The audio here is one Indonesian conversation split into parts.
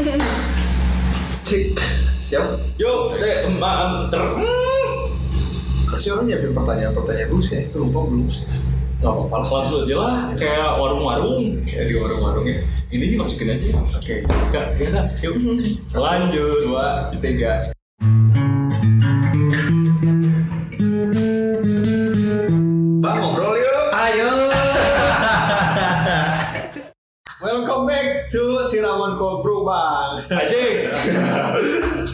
Cek. Siap. Yo, teh manter. Harusnya orang nyiapin pertanyaan-pertanyaan dulu sih. ya. Itu lupa belum sih. Gak apa-apa lah. Langsung aja lah, kayak warung-warung. Kayak di warung-warung ya. Ini dimasukin aja. Oke. Enggak, ya enggak. Yuk. Lanjut. Dua, tiga. Siraman Kobro bang. Aja.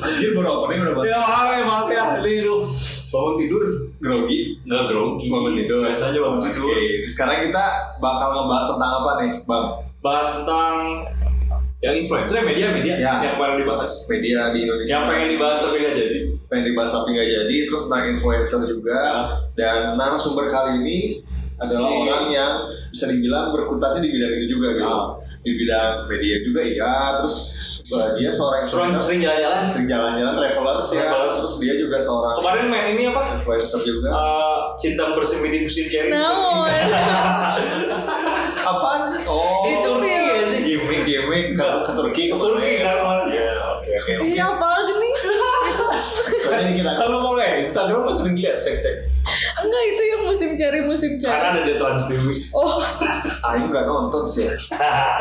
Anjir baru opening udah bahas Ya maaf ya, maaf ya. Ini lu bangun tidur grogi. nggak grogi. Bangun tidur. Biasa aja bangun tidur. Oke, sekarang kita bakal ngebahas tentang apa nih, Bang? Bahas tentang yang influencer ya, media media Ya. yang paling dibahas. Media di Indonesia. Yang pengen dibahas tapi nggak jadi. pengen dibahas tapi nggak jadi, terus tentang influencer juga. Dan narasumber kali ini adalah Si- orang yang bisa dibilang berkutatnya di bidang itu juga gitu. Ah. Di bidang media juga iya, terus uh, dia seorang Sering influencer. sering jalan-jalan. sering jalan-jalan travelers ya, Travelers. terus dia juga seorang Kemarin main ini apa? influencer juga. Eh, cinta bersemi di musim cherry. Namun, Apaan? Oh, Itu aja gaming gaming ke, ke Turki ke Turki kan kemarin. Ya, oke oke. oke. iya apa lagi nih? Kalau mau lihat Instagram mas sering lihat cek cek. Enggak itu yang musim cari musim Karena cari. ada di Trans TV. Oh, Ayo nggak nonton sih.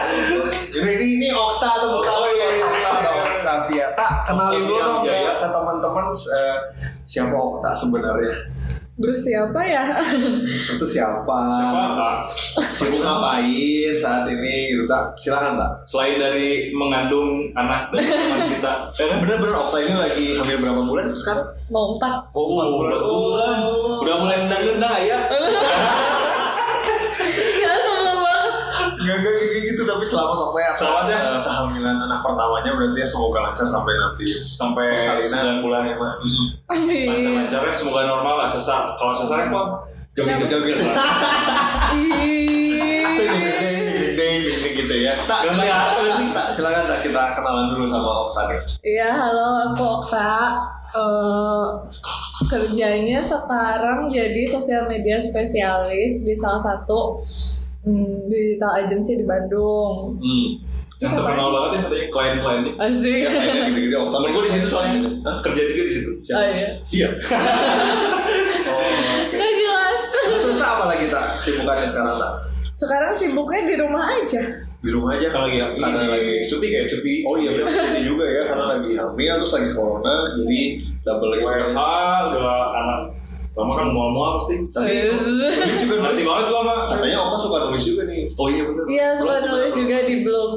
Jadi ini ini Okta tuh. Oh iya iya iya. Ada Octavia. Tak kenalin dulu dong ke, Wijaya. ke teman-teman eh, siapa Okta sebenarnya. Bro siapa ya? Itu siapa? Siapa? Tak? Sibuk ngapain saat ini gitu tak? Silakan tak. Selain dari mengandung anak dari teman kita, ya kan? Bener-bener Okta ini lagi hamil berapa bulan sekarang? Mau empat. Oh, empat bulan. bulan. Udah mulai nendang-nendang ya. Ya sebel banget. Gak, gak selamat Okta ya. Selamat ya. Eh, kehamilan anak pertamanya berarti ya semoga lancar sampai nanti Sampai. 9 bulan ya, Mak. Amin. Lancar-lancarnya semoga normal lah sesar. Kalau sesar apa? Joget-joget lah. Ih. gitu ya. Tak, silakan, apa tak, silakan tak kita kenalan dulu sama Okta nih. Iya, halo aku Okta. Eh, kerjanya sekarang jadi sosial media spesialis di salah satu hmm, digital agency di Bandung. Hmm. Yang terkenal banget ya katanya klien-kliennya. Asik. Ya, kayaknya gede-gede Okta. Temen gue di situ soalnya Hah? kerja juga di situ. Oh iya. Iya. Oh, oke. Nggak jelas. Terus terus tak apa lagi tak? Sibukannya sekarang tak? Sekarang sibuknya di rumah aja. Di rumah aja Kalau lagi karena ini, lagi cuti kayak cuti. Oh iya benar cuti juga ya karena lagi hamil terus lagi corona jadi double gitu. WFH udah anak lama kan mual-mual pasti. Tapi nulis juga Ngerti banget gua mah. Katanya Okta suka nulis juga nih. Oh iya benar. Iya, suka Blog, nulis blog. juga di blog.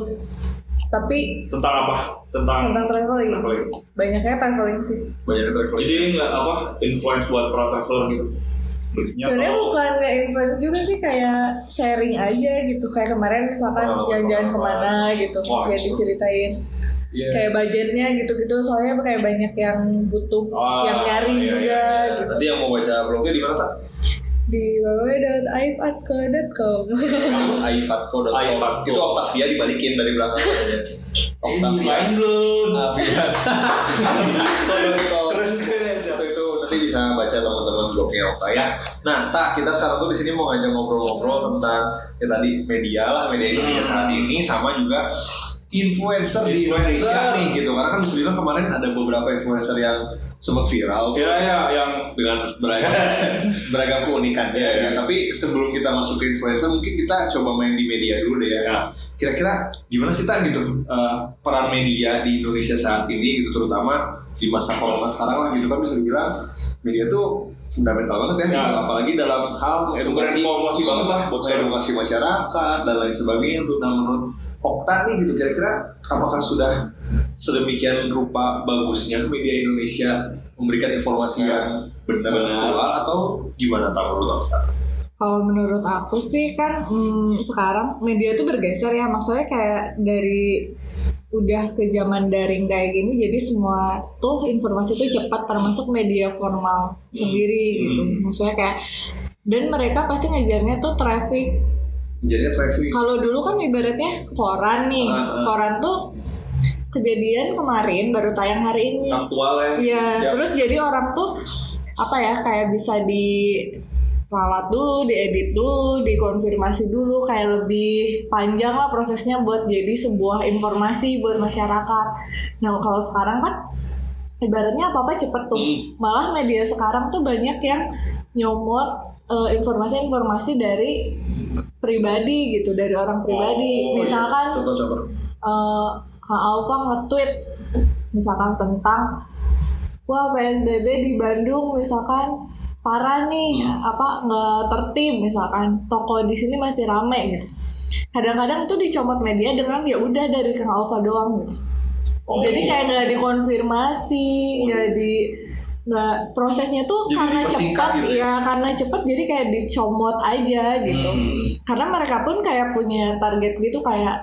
Tapi Tentang apa? Tentang tentang traveling. traveling. Banyaknya traveling sih. Banyak traveling. Jadi nggak apa influence buat para traveler gitu. Sebenarnya bukan nggak influence juga sih kayak sharing aja gitu. Kayak kemarin misalkan Pengalaman- jalan-jalan ke mana gitu, ya diceritain. Iya. Kayak budgetnya gitu-gitu. Soalnya kayak banyak yang butuh, Ah, yang nyari iya, juga iya, iya. gitu. Nanti yang mau baca blognya di mana tak? Di www.aifatko.com. Aifatco.com. Aifatco. Itu Octavia dibalikin dari belakang. Octavia. Main belum. Itu itu nanti bisa baca teman-teman blognya Okta ya. Nah, tak kita sekarang tuh di sini mau ngajak ngobrol-ngobrol tentang ya tadi media lah media Indonesia Hmm. saat ini sama juga influencer di. Indonesia nih gitu. Karena kan bisa bilang kemarin ada beberapa influencer yang sempat viral Ya ya yang dengan beragam beragam keunikannya. Iya, iya. ya. Tapi sebelum kita masuk ke influencer, mungkin kita coba main di media dulu deh ya. Ya. Kira-kira gimana sih tak gitu eh, peran media di Indonesia saat ini gitu terutama di masa corona sekarang lah gitu kan bisa dibilang media tuh fundamental banget ya, Ya. gitu. apalagi dalam hal Sumber informasi banget lah buat edukasi masyarakat dan lain sebagainya tuh. Nah menurut Okta nih gitu kira-kira apakah sudah sedemikian rupa bagusnya media Indonesia memberikan informasi Ya. yang benar Benar. aktual atau gimana menurut Okta? Kalau menurut aku sih kan hmm, sekarang media tuh bergeser ya maksudnya kayak dari udah ke zaman daring kayak gini jadi semua tuh informasi tuh cepat termasuk media formal sendiri gitu Hmm. maksudnya kayak dan mereka pasti ngejarnya tuh traffic Jadinya traffic kalau dulu kan ibaratnya koran nih Ah, ah. koran tuh kejadian kemarin baru tayang hari ini aktual ya. Iya, Ya. terus jadi orang tuh apa ya kayak bisa di ralat dulu, diedit dulu, dikonfirmasi dulu, kayak lebih panjang lah prosesnya buat jadi sebuah informasi buat masyarakat. Nah kalau sekarang kan ibaratnya apa apa cepet tuh, Hmm. malah media sekarang tuh banyak yang nyomot eh, informasi-informasi dari pribadi gitu, dari orang pribadi. Oh, iya. Misalkan Coba-coba. eh Kak Alfa nge-tweet misalkan tentang wah PSBB di Bandung misalkan parah nih apa nggak tertib misalkan toko di sini masih rame gitu kadang-kadang tuh dicomot media dengan ya udah dari Kang Alfa doang gitu Oh. jadi kayak nggak dikonfirmasi nggak di nggak prosesnya tuh Jadi karena cepat gitu ya? ya karena cepat jadi kayak dicomot aja gitu Hmm. karena mereka pun kayak punya target gitu kayak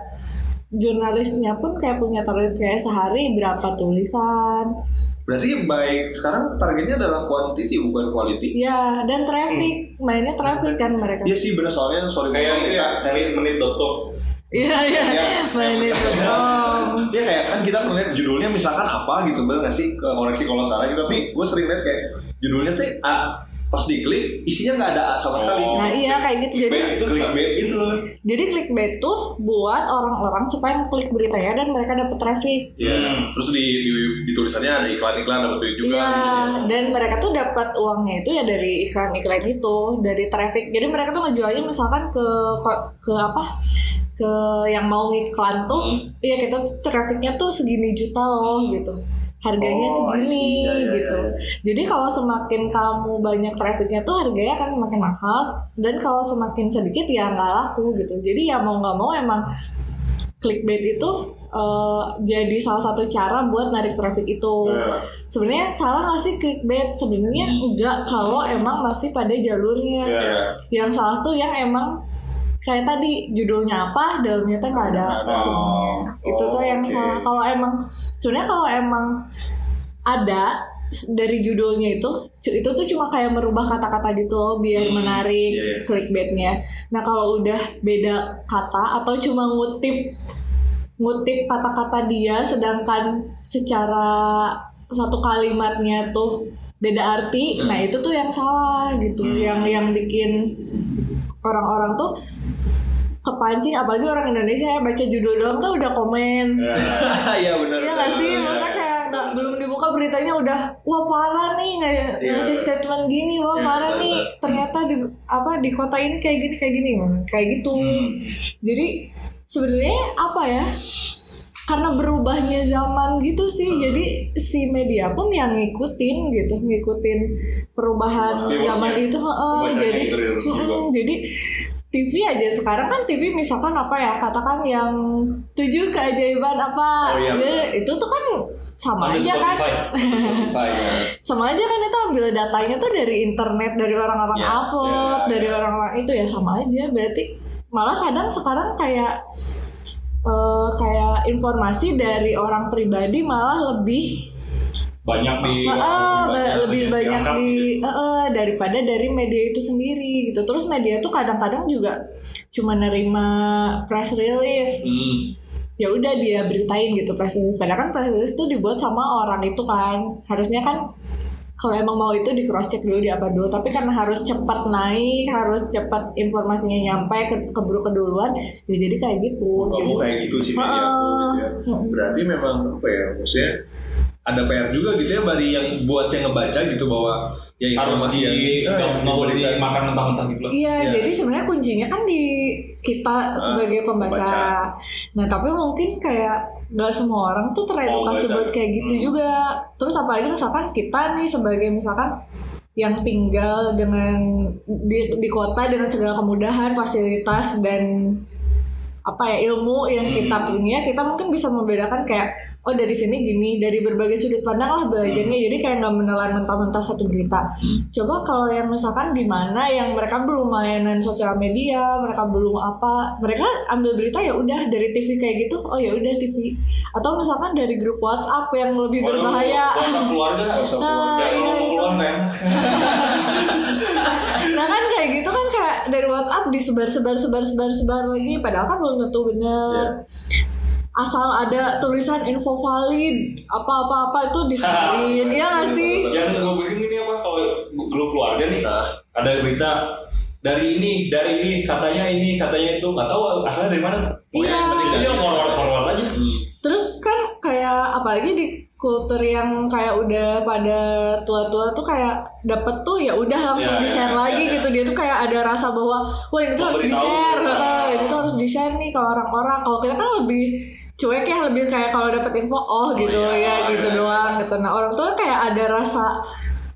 jurnalisnya pun kayak punya target kayak sehari berapa tulisan Berarti baik sekarang targetnya adalah quantity bukan quality. ya dan traffic mainnya traffic kan mereka Iya sih benar soalnya sorry Kayak ya. ya, menit menit.com. iya iya Iya. mainnya dong Dia kayak kan kita ngeliat judulnya misalkan apa gitu bener gak sih ke koreksi kalau salah gitu tapi gue sering liat kayak judulnya tuh ah, pas diklik isinya nggak ada sama sekali. Oh. nah iya kayak gitu jadi itu clickbait gitu loh. jadi clickbait tuh buat orang-orang supaya ngeklik beritanya dan mereka dapat traffic Iya. Hmm. Terus di, di, di tulisannya ada iklan-iklan dapat duit juga. Iya, gitu. dan mereka tuh dapat uangnya itu ya dari iklan-iklan itu, dari traffic. Jadi mereka tuh ngejualnya misalkan ke ke apa? Ke yang mau ngiklan tuh, Hmm. iya kita tuh trafficnya tuh segini juta loh gitu. Harganya Oh, see. segini Ya, ya, gitu. ya, ya. Jadi kalau semakin kamu banyak trafficnya tuh harganya akan semakin mahal dan kalau semakin sedikit ya nggak laku gitu. Jadi ya mau nggak mau emang clickbait itu eh, jadi salah satu cara buat narik traffic itu. Iya. Sebenarnya salah nggak sih clickbait? Sebenarnya enggak kalau emang masih pada jalurnya. Iya. Yang salah tuh yang emang kayak tadi judulnya apa, dalamnya tuh nggak ada. Ada. sebenarnya. Itu tuh yang salah. Kalau emang sebenarnya kalau emang ada dari judulnya itu, itu tuh cuma kayak merubah kata-kata gitu loh biar Hmm, menarik iya, iya. clickbaitnya. Nah kalau udah beda kata atau cuma ngutip ngutip kata-kata dia sedangkan secara satu kalimatnya tuh beda arti Hmm. nah itu tuh yang salah gitu Hmm. yang yang bikin orang-orang tuh kepancing apalagi orang Indonesia ya baca judul doang tuh udah komen Iya. Benar. Iya gak sih? Masa benar. kayak nggak- belum dibuka beritanya udah wah parah nih nggak Iya. ngasih statement gini wah Iya, parah nih ternyata di apa di kota ini kayak gini kayak gini kayak gitu. Hmm. Jadi sebenarnya apa ya? Karena berubahnya zaman gitu sih, Hmm. jadi si media pun yang ngikutin gitu, ngikutin perubahan zaman itu. heeh. Pembacanya jadi, mm-mm, jadi TV aja sekarang kan TV misalkan apa ya katakan yang tujuh keajaiban apa Oh, iya, ya, itu tuh kan sama Ada aja kan Spotify. Spotify, ya. sama aja kan itu ambil datanya tuh dari internet dari orang-orang Ya, upload ya, dari ya. orang-orang itu ya sama aja berarti malah kadang sekarang kayak eh, kayak informasi dari orang pribadi malah lebih Banyak di ba- banyak, lebih banyak di eh, eh, daripada dari media itu sendiri gitu. Terus media tuh kadang-kadang juga cuma nerima press release. Hmm. ya udah dia beritain gitu press release. Padahal kan press release tuh dibuat sama orang itu kan. Harusnya kan kalau emang mau itu di cross check dulu di apa dulu tapi karena harus cepat naik harus cepat informasinya nyampe ke keburu keduluan ya jadi kayak gitu Kamu Jadi- kayak gitu sih media Heeh. gitu ya. Berarti memang apa ya maksudnya ada PR juga gitu ya bari yang buat yang ngebaca gitu bahwa ya harus informasi di yang nggak eh, nggak boleh dimakan mentah-mentah gitu loh. Iya, Iya. jadi sebenarnya kuncinya kan di kita sebagai pembaca. pembaca. Nah, tapi mungkin kayak nggak semua orang tuh teredukasi Oh, buat kayak gitu Hmm. juga. Terus apalagi misalkan kita nih sebagai misalkan yang tinggal dengan di, di kota dengan segala kemudahan, fasilitas dan apa ya ilmu yang kita Hmm. punya, kita mungkin bisa membedakan kayak oh dari sini gini, dari berbagai sudut pandang lah belajarnya. Jadi kayak nggak menelan mentah-mentah satu berita. Coba kalau yang misalkan di mana yang mereka belum mainan sosial media, mereka belum apa, mereka ambil berita ya udah dari TV kayak gitu, oh ya udah TV. Atau misalkan dari grup WhatsApp yang lebih Waduh, berbahaya. WhatsApp keluarga Nah, keluarga. Ya iya, itu. keluar enak. Nah kan kayak gitu kan kayak dari WhatsApp disebar sebar sebar sebar sebar lagi, padahal kan belum tentu bener. Asal ada tulisan info valid apa apa apa itu disebarin, iya nggak sih? Yang gue bikin ini apa kalau grup keluarga nih ada berita dari ini dari ini katanya ini katanya itu nggak tahu asalnya dari mana Iya. aja forward forward aja Terus kan kayak apalagi di kultur yang kayak udah pada tua-tua tuh kayak dapet tuh ya udah langsung Ya, di share ya, lagi ya, ya. gitu dia tuh kayak ada rasa bahwa wah ini tuh harus di share, ini tuh harus di share nih ke orang-orang. Kalau kita kan lebih cuek ya lebih kayak kalau dapet info oh gitu iya, ya gitu iya. doang gitu. Nah orang tua kayak ada rasa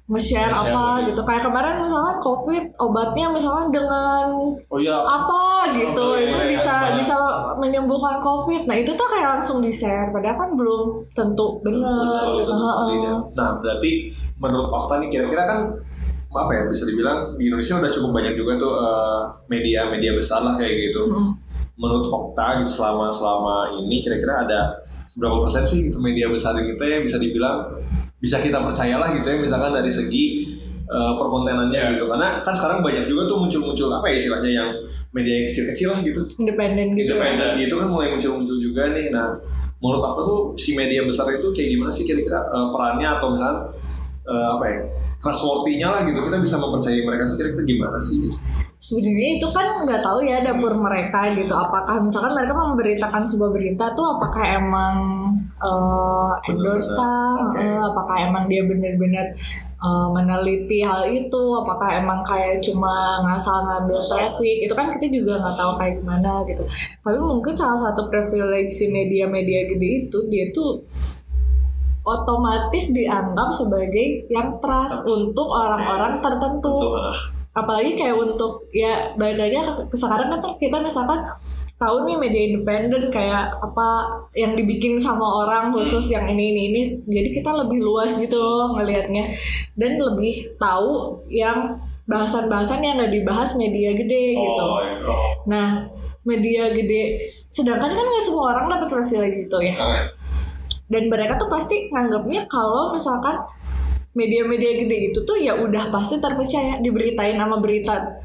nge-share Nge-share apa gitu. gitu kayak kemarin misalkan covid obatnya misalkan dengan Oh iya. apa gitu Oh, iya, itu iya, bisa iya. bisa menyembuhkan covid nah itu tuh kayak langsung di share padahal kan belum tentu benar gitu. Dan. Nah, berarti menurut Okta nih kira-kira kan apa ya bisa dibilang di Indonesia udah cukup banyak juga tuh eh, media-media besar lah kayak gitu. Mm-mm. Menurut Okta gitu selama selama ini kira-kira ada seberapa persen sih gitu media besar teh yang bisa dibilang bisa kita percayalah gitu ya misalkan dari segi eh, perkontenannya gitu karena kan sekarang banyak juga tuh muncul-muncul apa ya istilahnya yang media yang kecil-kecil lah gitu independen gitu ya. independen gitu kan mulai muncul-muncul juga nih. Nah, menurut aku tuh si media besar itu kayak gimana sih kira-kira eh, perannya atau misalnya eh, apa ya trustworthy-nya lah gitu kita bisa mempercayai mereka tuh kira-kira gimana sih? Sebenarnya itu kan nggak tahu ya dapur mereka gitu. Apakah misalkan mereka memberitakan sebuah berita tuh apakah emang eh, endorse kah Oke. Eh, apakah emang dia benar-benar eh, meneliti hal itu? Apakah emang kayak cuma ngasal ngambil traffic? Itu kan kita juga nggak tahu kayak gimana gitu. Tapi mungkin salah satu privilege si media-media gede itu dia tuh otomatis dianggap sebagai yang trust Trust. untuk orang-orang tertentu. Tentu, ah. Apalagi kayak untuk ya balik lagi ke, ke sekarang kan kita misalkan tahu nih media independen kayak apa yang dibikin sama orang khusus yang ini ini ini jadi kita lebih luas gitu ngelihatnya. Dan lebih tahu yang bahasan-bahasan yang nggak dibahas media gede gitu. Oh, oh. nah media gede sedangkan kan nggak semua orang dapat privilege itu ya. Dan mereka tuh pasti nganggapnya kalau misalkan media-media gede itu tuh ya udah pasti terpercaya diberitain sama berita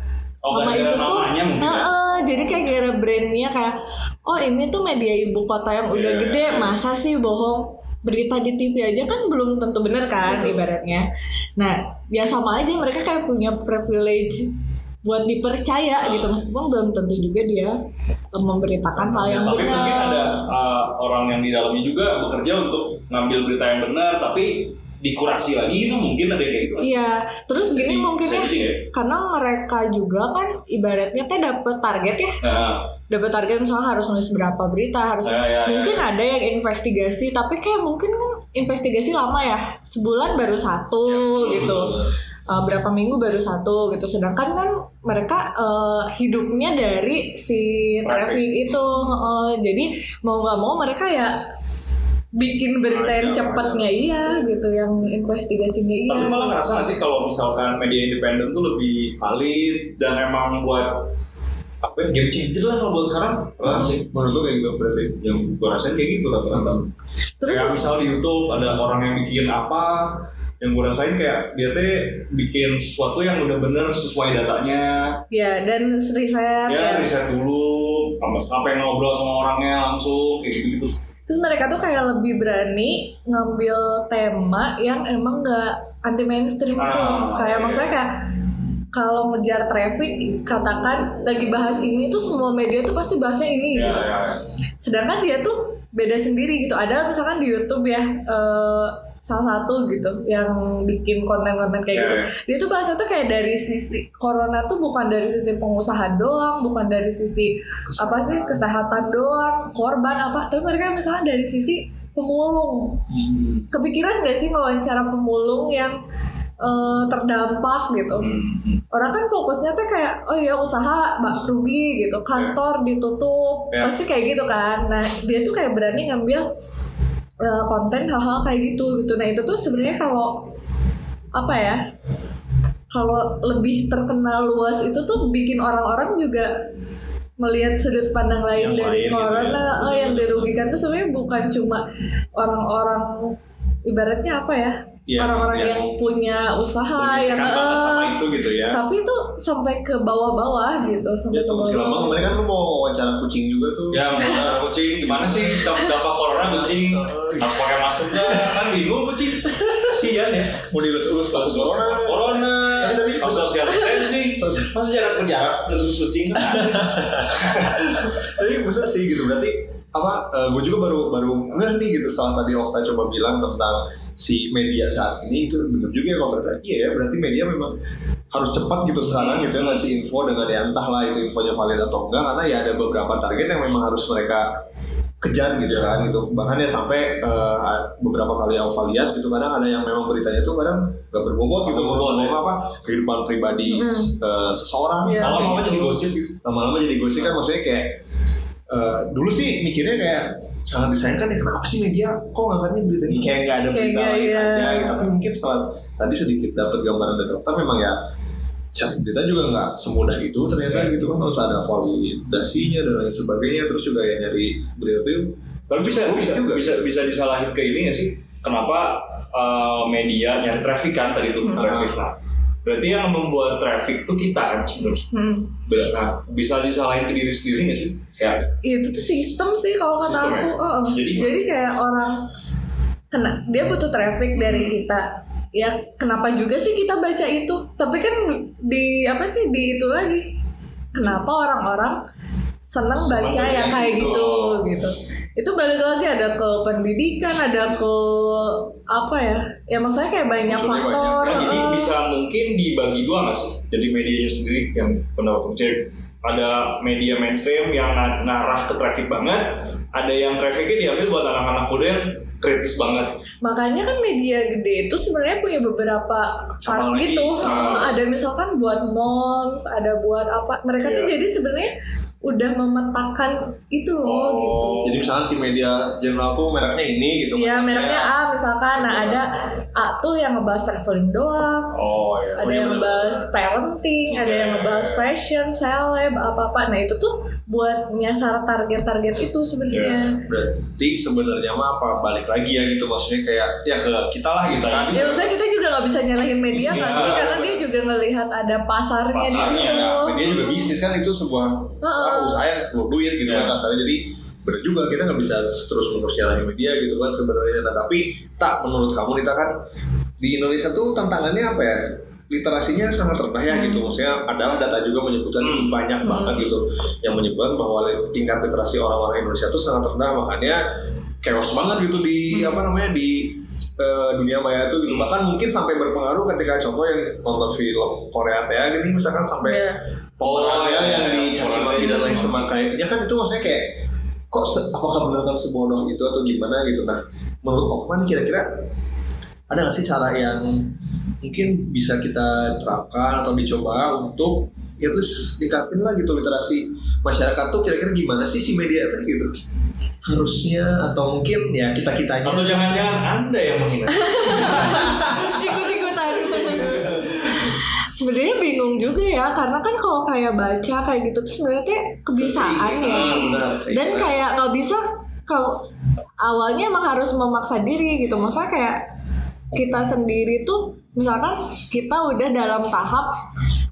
Oh, sama itu tuh ya? Heeh, jadi kayak gara brandnya kayak oh ini tuh media ibu kota yang udah Iya. gede masa sih bohong berita di TV aja kan belum tentu benar kan Betul. ibaratnya nah ya sama aja mereka kayak punya privilege buat dipercaya gitu meskipun belum tentu juga dia eh, memberitakan hal yang tapi mungkin benar ada uh, orang yang di dalamnya juga bekerja untuk ngambil berita yang benar tapi dikurasi lagi itu mungkin ada yang kayak gitu Iya, terus gini mungkin ya, ya? karena mereka juga kan ibaratnya teh dapat target ya, Nah, dapat target misalnya harus nulis berapa berita, harus Ya, ya, ya. mungkin ada yang investigasi, tapi kayak mungkin kan investigasi lama ya, sebulan baru satu gitu, Uh, berapa minggu baru satu gitu, sedangkan kan mereka uh, hidupnya dari si Traffic. traffic. itu, uh, jadi mau nggak mau mereka ya bikin berita yang cepatnya iya gitu, yang investigasinya iya. tapi malah ngerasa nggak sih kalau misalkan media independen tuh lebih valid dan emang buat apa ya game changer lah kalau buat sekarang? Lah sih? Menurut gue kayak gitu berarti yang gue rasain kayak gitu rata-rata Terus kayak misal di YouTube ada orang yang bikin apa yang gue rasain kayak dia teh bikin sesuatu yang udah bener sesuai datanya. Ya, dan riset ya ya. riset dulu sampai ngobrol sama orangnya langsung kayak gitu gitu Terus mereka tuh kayak lebih berani ngambil tema yang emang nggak anti mainstream gitu. Ah, kayak iya. maksudnya kayak kalau ngejar traffic katakan lagi bahas ini tuh semua media tuh pasti bahasnya ini ya, gitu. ya, ya. Sedangkan dia tuh beda sendiri gitu. Ada misalkan di YouTube ya eh, salah satu gitu yang bikin konten-konten kayak Ya, gitu. ya. Dia tuh bahasnya tuh kayak dari sisi corona tuh bukan dari sisi pengusaha doang, bukan dari sisi apa sih kesehatan doang, korban apa. Tapi mereka misalnya dari sisi pemulung. Hmm. Kepikiran gak sih wawancara pemulung yang eh, terdampak gitu? Hmm. Orang kan fokusnya tuh kayak oh ya usaha mbak rugi gitu, kantor ditutup, Ya. pasti kayak gitu kan. Nah dia tuh kayak berani ngambil eh, konten hal-hal kayak gitu gitu. Nah itu tuh sebenarnya kalau apa ya? Kalau lebih terkenal luas itu tuh bikin orang-orang juga melihat sudut pandang lain Yang dari lain gitu ya. oh, yang dirugikan tuh sebenarnya bukan cuma orang-orang ibaratnya apa ya Yang- orang-orang yang, yang punya usaha yang Kan sama eh, itu gitu ya. tapi itu sampai ke bawah-bawah gitu sampai Ya ke tunggu si lama. kemarin kan lu mau wawancara kucing juga tuh. Ya, mau kucing. Gimana sih? Dampak dampak corona kucing? Harus pakai masker? Kan bingung kucing. kasihan ya. Mau dilus-lus lah corona. Corona. Tapi- tapi- harus social distancing. Masa jarak berjarak terus kan tapi bener sih gitu. Berarti apa gue juga baru baru ngeh nih gitu setelah tadi Okta coba bilang tentang si media saat ini itu bener juga ya kalau berarti iya ya berarti media memang harus cepat gitu sekarang gitu ya ngasih info dengan ya entahlah itu infonya valid atau enggak karena ya ada beberapa target yang memang harus mereka kejar gitu kan gitu bahkan ya sampai eh, beberapa kali Alfa lihat gitu kadang ada yang memang beritanya tuh kadang nggak berbobot gitu ngomong apa kehidupan pribadi Mm. eh, seseorang Iya. lama-lama gitu. jadi gosip gitu lama-lama jadi gosip kan maksudnya kayak eh, dulu sih mikirnya kayak sangat disayangkan ya kenapa sih media kok ngangkatnya berita ini kayak nggak ada Kayak berita nggak, lain iya. aja gitu. tapi mungkin setelah tadi sedikit dapat gambaran dari dokter memang ya cari berita juga nggak semudah itu ternyata gitu kan harus ada validasinya dan lain sebagainya terus juga ya nyari berita itu tapi bisa bisa juga. bisa bisa disalahin ke ini nggak sih kenapa uh, media nyari traffic kan tadi itu Hmm. traffic nah berarti yang membuat traffic itu kita kan sebenarnya Hmm. Nah, bisa disalahin ke diri sendiri nggak sih? Kayak itu tuh sistem sih kalau kata ya? aku Oh, oh. Jadi- jadi, kayak orang kena dia butuh traffic dari kita. Ya kenapa juga sih kita baca itu? Tapi kan di apa sih di itu lagi. Kenapa orang-orang seneng baca yang kayak gitu. gitu gitu itu balik lagi ada ke pendidikan ada ke apa ya ya maksudnya kayak banyak Unsurnya faktor Nah, jadi eh. bisa mungkin dibagi dua nggak sih? Jadi medianya sendiri yang pendapat saya ada media mainstream yang nga- ngarah ke traffic banget, ada yang trafficnya diambil buat anak-anak muda yang kritis banget. Makanya kan media gede itu sebenarnya punya beberapa part gitu. Ah. Ada misalkan buat moms, ada buat apa. Mereka tuh Iya. jadi sebenarnya udah memetakan itu loh Oh. gitu. jadi misalnya si media general tuh mereknya ini gitu Iya mereknya A misalkan, nah ada A tuh yang ngebahas traveling doang, Oh ya. ada iya, yang ngebahas parenting, ada yang ngebahas fashion, seleb, apa-apa. Nah itu tuh buat nyasar target-target itu sebenarnya. berarti sebenarnya mah apa balik lagi ya gitu maksudnya kayak ya ke kita lah gitu kan Ya maksudnya kita juga nggak bisa nyalahin media Iya. nggak sih karena dia juga ngelihat ada pasarnya, Pasarnya, di situ. Nah, media juga bisnis kan itu sebuah Heeh. apa, usaha yang perlu duit gitu Iya. kan kasarnya jadi benar juga kita nggak bisa terus menerus nyalahin media gitu kan sebenarnya nah, tapi tak menurut kamu Nita kan di Indonesia tuh tantangannya apa ya literasinya sangat rendah ya gitu maksudnya adalah data juga menyebutkan Hmm. banyak Hmm. banget gitu yang menyebutkan bahwa tingkat literasi orang-orang Indonesia tuh sangat rendah makanya chaos banget gitu di Hmm. apa namanya di eh, dunia maya itu gitu bahkan mungkin sampai berpengaruh ketika contoh yang nonton film Korea teh gini misalkan sampai Iya. pemerannya Oh, iya, yang iya. dicaci maki dan lain sebagainya kan itu maksudnya kayak kok se- apakah benar kan sebodoh itu atau gimana gitu nah menurut Okman kira-kira ada nggak sih cara yang mungkin bisa kita terapkan atau dicoba untuk ya terus tingkatin lah gitu literasi masyarakat tuh kira-kira gimana sih si media itu gitu harusnya atau mungkin ya kita kitanya Atau jangan-jangan anda yang menghina? sebenarnya bingung juga ya karena kan kalau kayak baca kayak gitu tuh sebenarnya kebiasaan ya benar. Kayak dan gitu. kayak nggak bisa kalau awalnya emang harus memaksa diri gitu maksudnya kayak kita sendiri tuh misalkan kita udah dalam tahap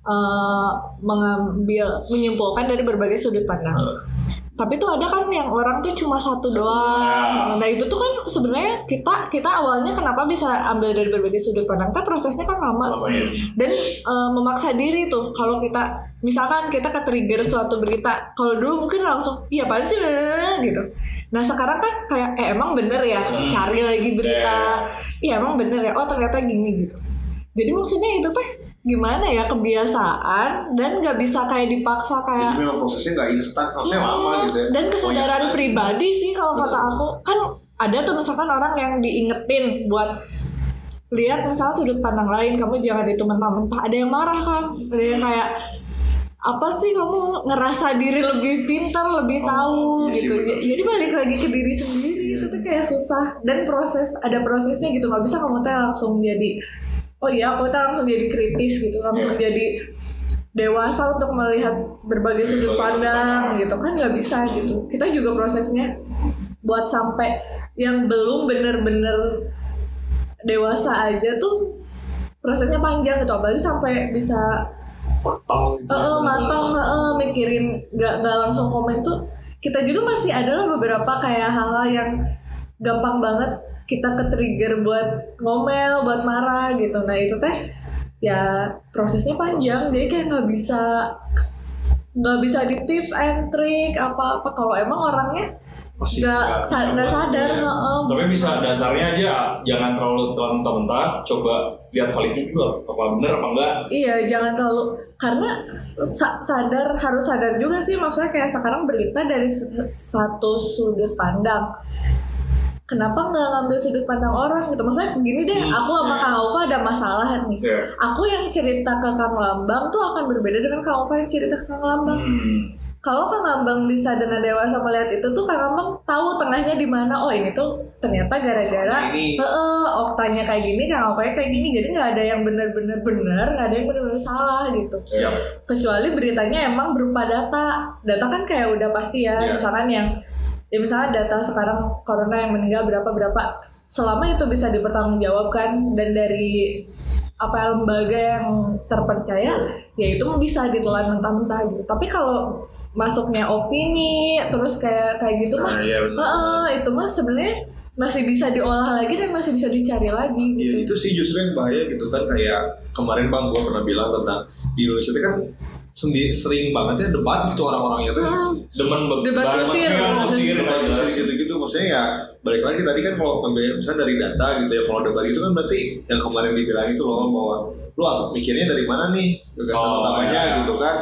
eh, mengambil menyimpulkan dari berbagai sudut pandang. Tapi tuh ada kan yang orang tuh cuma satu doang. Nah. Itu tuh kan sebenarnya kita kita awalnya kenapa bisa ambil dari berbagai sudut pandang? Kan prosesnya kan lama. Lama ya. dan eh, memaksa diri tuh kalau kita misalkan kita ke trigger suatu berita kalau dulu mungkin langsung iya pasti sih? blablabla," gitu. Nah sekarang kan kayak eh emang bener ya? Hmm. cari lagi berita. Iya emang bener ya? Oh ternyata gini gitu. Jadi maksudnya itu teh gimana ya kebiasaan dan nggak bisa kayak dipaksa kayak jadi memang prosesnya nggak instan lama Hmm, gitu ya. dan kesadaran Oh, iya. pribadi sih kalau kata aku. Kan ada tuh misalkan orang yang diingetin buat lihat misalnya sudut pandang lain kamu jangan itu mentah-mentah ada yang marah kan ada yang kayak apa sih kamu ngerasa diri lebih pintar lebih Oh, tahu? iya gitu. jadi balik lagi ke diri sendiri itu tuh kayak susah dan proses ada prosesnya gitu. Nggak bisa kamu teh langsung jadi oh iya aku langsung jadi kritis gitu langsung Iya. jadi dewasa untuk melihat berbagai sudut pandang gitu. Kan nggak bisa gitu. Kita juga prosesnya buat sampai yang belum bener-bener dewasa aja tuh prosesnya panjang gitu. Apalagi sampai bisa matang eh, matang eh, mikirin nggak nggak langsung komen tuh. Kita juga masih adalah beberapa kayak hal-hal yang gampang banget kita ke trigger buat ngomel buat marah gitu nah itu teh ya prosesnya panjang jadi kayak nggak bisa nggak bisa di tips and trick apa apa kalau emang orangnya Masih nggak nggak sadar banget, ya. heeh. Tapi bisa dasarnya aja jangan terlalu mentah-mentah, coba lihat validnya juga apa bener apa enggak. Iya, jangan terlalu karena sa- sadar harus sadar juga sih maksudnya kayak sekarang berita dari satu sudut pandang. Kenapa nggak ngambil sudut pandang orang gitu? Maksudnya gini deh, aku sama Kang Ova ada masalah nih. Ya. Aku yang cerita ke Kang Lambang tuh akan berbeda dengan Kang Ova yang cerita ke Kang Lambang. Hmm. Kalau Kang Lambang bisa dengan dewasa melihat itu tuh Kang Lambang tahu tengahnya di mana. Oh ini tuh ternyata gara-gara. Heeh, oktanya kayak gini, Kang Ova kayak gini. Jadi nggak ada yang benar-benar benar, nggak ada yang benar-benar salah gitu. Ya. Kecuali beritanya emang berupa data. Data kan kayak udah pasti ya, Iya. misalkan yang ya misalnya data sekarang corona yang meninggal berapa berapa. Selama itu bisa dipertanggungjawabkan dan dari apa lembaga yang terpercaya, ya itu bisa ditelan mentah-mentah gitu. Tapi kalau masuknya opini terus kayak kayak gitu mah benar. Heeh, itu mah sebenarnya masih bisa diolah lagi dan masih bisa dicari lagi Iya gitu. itu sih justru yang bahaya gitu kan kayak kemarin bang gua pernah bilang tentang di Indonesia itu kan sendi, sering banget ya debat gitu orang-orangnya tuh Hmm, Demen be- Debat kusir. debat kusir, gitu-gitu maksudnya ya balik lagi tadi kan kalau misalnya dari data gitu ya kalau debat itu kan berarti yang kemarin dibilang itu loh bahwa lu asal mikirnya dari mana nih gagasan Oh, utamanya iya. gitu kan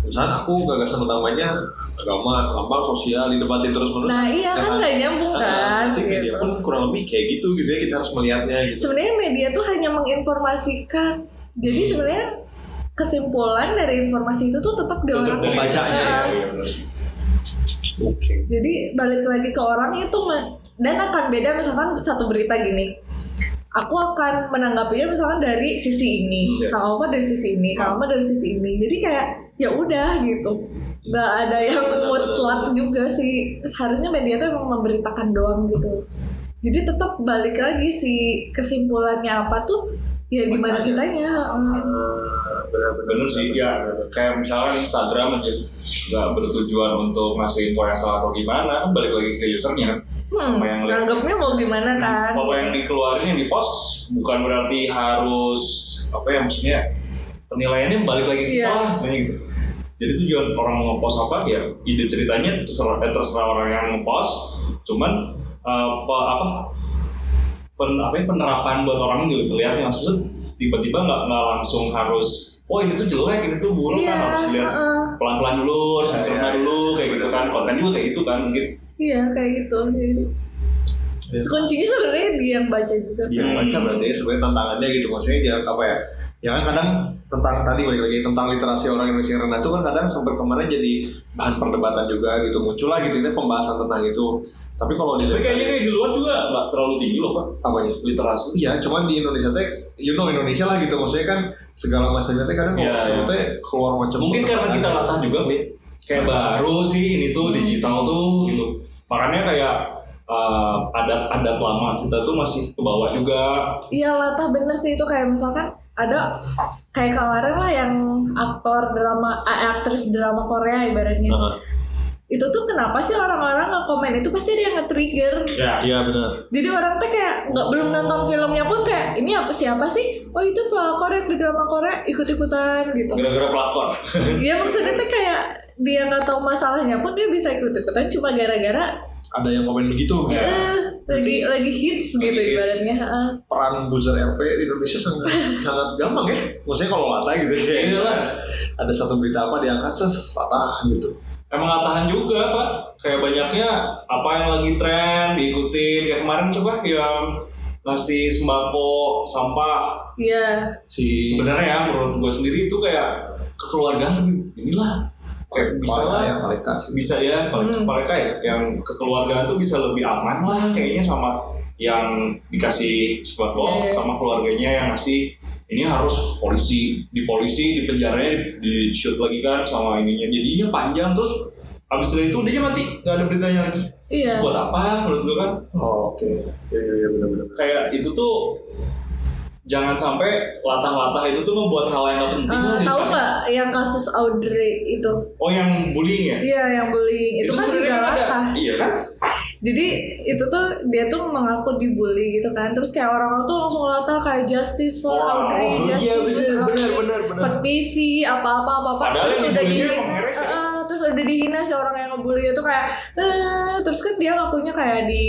misalnya aku gagasan utamanya agama lambang sosial didebatin terus menerus Nah iya kan nggak nyambung kan. nanti media gitu. pun kurang lebih kayak gitu gitu ya kita harus melihatnya gitu Sebenarnya media tuh hanya menginformasikan. Jadi Hmm. sebenarnya kesimpulan dari informasi itu tuh tetap di orang. pembacanya ya, benar. oke Jadi balik lagi ke orang itu dan akan beda misalkan satu berita gini. Aku akan menanggapinya misalkan dari sisi ini, Hmm, ya. Kang Ova dari sisi ini, Kang Ova dari sisi ini. Jadi kayak ya udah gitu. Nggak ada yang mutlak juga sih. Harusnya media tuh emang memberitakan doang gitu. Jadi tetap balik lagi sih kesimpulannya apa tuh ya gimana kitanya. heeh. Benar-benar Bener sih, ya kayak misalnya Instagram aja nggak bertujuan untuk ngasih info yang salah atau gimana kan balik lagi ke usernya Hmm, Sama yang lihat. nganggapnya mau gimana kan? foto yang dikeluarin yang di post bukan berarti harus apa ya maksudnya penilaiannya balik lagi ke kita Iya. lah sebenarnya gitu jadi tujuan orang mau ngepost apa ya ide ceritanya terserah eh, terserah orang yang ngepost cuman eh, apa apa pen, apa ya, penerapan buat orang yang ngeliatnya langsung tiba-tiba nggak nggak langsung harus oh ini tuh jelek ini tuh buruk Iya, kan harus dilihat heeh. pelan-pelan dulu harus Iya, dicerna iya, dulu iya. kayak gitu kan konten juga kayak gitu kan mungkin Iya kayak gitu. Jadi, Iya. kuncinya sebenarnya dia yang baca juga. dia yang baca berarti ya sebenarnya tantangannya gitu maksudnya dia apa ya ya kan kadang tentang tadi balik lagi tentang literasi orang Indonesia yang rendah itu kan kadang sempat kemarin jadi bahan perdebatan juga gitu muncul lah gitu ini pembahasan tentang itu tapi kalau tapi dilihat kayaknya kayak di luar juga nggak terlalu tinggi loh Pak apanya literasi Iya, cuman di Indonesia teh, you know Indonesia lah gitu, maksudnya kan segala macamnya teh kadang iya. teh keluar macam mungkin karena kita latah juga nih kayak baru sih ini tuh digital tuh gitu. Makanya kayak uh, adat-adat lama kita tuh masih ke bawah juga. Iya latah bener sih. Itu kayak misalkan ada kayak kemarin lah yang aktor drama eh, aktris drama Korea ibaratnya. Nah, itu tuh kenapa sih orang-orang nge-komen itu pasti ada yang nge-trigger ya iya benar. jadi orang tuh kayak nggak belum nonton filmnya pun kayak ini apa siapa sih oh itu pelakor yang di drama Korea ikut-ikutan gitu gara-gara pelakor Iya maksudnya tuh kayak dia nggak tahu masalahnya pun dia bisa ikut-ikutan cuma gara-gara Ada yang komen begitu. Iya. eh, lagi lagi hits gitu Lagi hits. ibaratnya. Peran buzzer RP di Indonesia sangat sangat gampang ya. Maksudnya kalau latah gitu kayak Iya ada satu berita apa diangkat ses latah gitu. Emang nggak tahan juga pak kayak banyaknya apa yang lagi tren diikutin. Kayak kemarin coba yang ngasih sembako sampah. Iya. Si sebenarnya ya menurut gue sendiri itu kayak kekeluargaan. Inilah. Kayak bisa Paleka lah. ya, Paleka bisa ya Hmm. mereka ya. Yang kekeluargaan tuh bisa lebih aman lah kayaknya sama yang dikasih sembako Iya. sama keluarganya yang ngasih ini harus polisi di polisi di penjaranya di, di shoot lagi kan sama ininya jadinya panjang terus abis dari itu dia mati nggak ada beritanya lagi Iya. terus buat apa menurut gue kan Oh, oke. Iya iya iya benar benar. kayak itu tuh jangan sampai latah-latah itu tuh membuat hal yang gak penting di tahu depan. nggak yang kasus Audrey itu? Oh yang bullying ya? Iya, yang bullying itu, kan juga ada. latah. Iya kan? Jadi itu tuh dia tuh mengaku dibully gitu kan. Terus kayak orang-orang tuh langsung latah kayak justice for Wow, Audrey, iya, justice bener, for bener, bener, bener. Petisi apa-apa apa-apa. Padahal yang udah ngebully dihina. ya? Udah dihina si orang yang ngebully itu kayak eh, terus kan dia ngakunya kayak di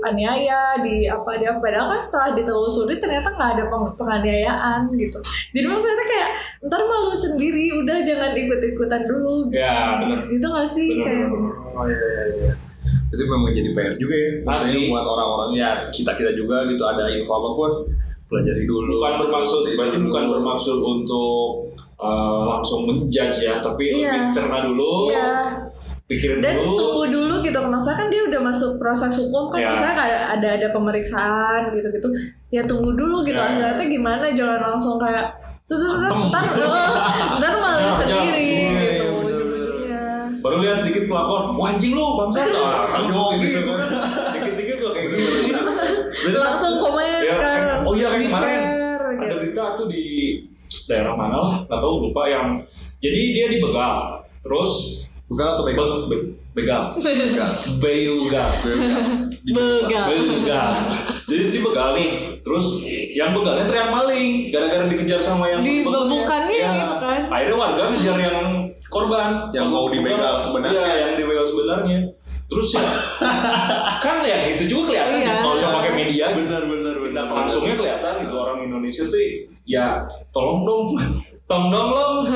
aniaya di apa dia padahal kan setelah ditelusuri ternyata nggak ada peng- penganiayaan gitu jadi maksudnya kayak ntar malu sendiri udah jangan ikut-ikutan dulu Ya benar. gitu gak sih Bener, kayak bener. Oh iya iya iya. Itu memang jadi PR juga ya. Maksudnya buat orang-orang ya kita kita juga gitu ada info apa pun pelajari dulu. Bukan bermaksud, berarti bukan bermaksud untuk uh, langsung menjudge ya, tapi Iya. lebih cerna dulu, Iya. pikirin dan dulu. tunggu dulu gitu maksudnya kan dia udah masuk proses hukum kan Ya. maksudnya kayak ada ada pemeriksaan gitu gitu ya tunggu dulu gitu Ya. hasilnya gimana jangan langsung kayak "Set, set, set, ntar ntar malu sendiri jangan. gitu Iya, iya, Baru lihat dikit pelakon, wah anjing lu bangsa, ah, Dong, gitu gitu kan. Dikit-dikit udah kayak gitu sih. langsung komen kan oh iya kayak kemarin ada gitu. berita tuh di daerah mana lah, nggak tahu lupa yang jadi dia dibegal, terus Bukan atau be, pegang? be- begal, begal, Begal. begal. Jadi dibegal nih, terus yang begalnya teriak maling, gara-gara dikejar sama yang Dibebukannya begalnya. gitu kan. Akhirnya warga ngejar yang korban, Yang mau dibegal sebenarnya. Iya, yang dibegal sebenarnya. Terus ya, kan ya gitu juga kelihatan Iya. ya, kalau usah pakai media. Benar benar Tindak langsungnya kelihatan gitu orang Indonesia tuh ya tolong dong tong dong long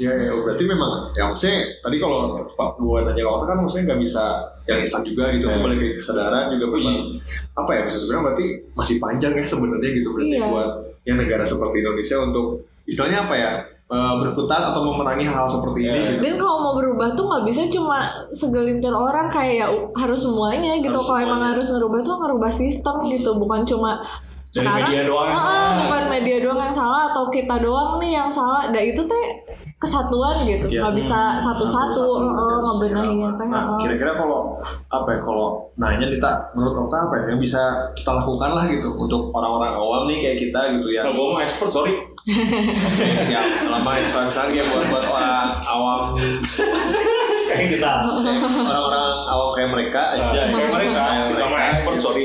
Ya, ya, berarti memang ya maksudnya tadi kalau Pak Buan nanya kalau kan maksudnya nggak bisa yang instan juga gitu, Ya. kembali ke kesadaran juga memang apa ya bisa dibilang berarti masih panjang ya sebenarnya gitu berarti Iya. buat yang negara seperti Indonesia untuk istilahnya apa ya eh, berkutat atau memerangi hal seperti ini. Ya. Gitu. Dan kalau mau berubah tuh nggak bisa cuma segelintir orang kayak ya harus semuanya gitu. Harus Kalau emang harus ngerubah tuh ngerubah sistem gitu, bukan cuma Dari sekarang media doang yang Ah, salah. bukan media doang yang salah atau kita doang nih yang salah. Nah itu teh kesatuan gitu, Iya. nggak bisa satu-satu Satu-satu harus ngebenahinnya teh. Nah, kira-kira kalau apa ya kalau nanya kita menurut Okta apa ya yang bisa kita lakukan lah gitu untuk orang-orang awam nih kayak kita gitu ya. nah, gue mau expert sorry siap. Lama ya misalnya kayak buat buat orang awam kayak kita orang-orang awam kayak mereka aja kayak mereka Kayak kita mau mereka, gitu. sorry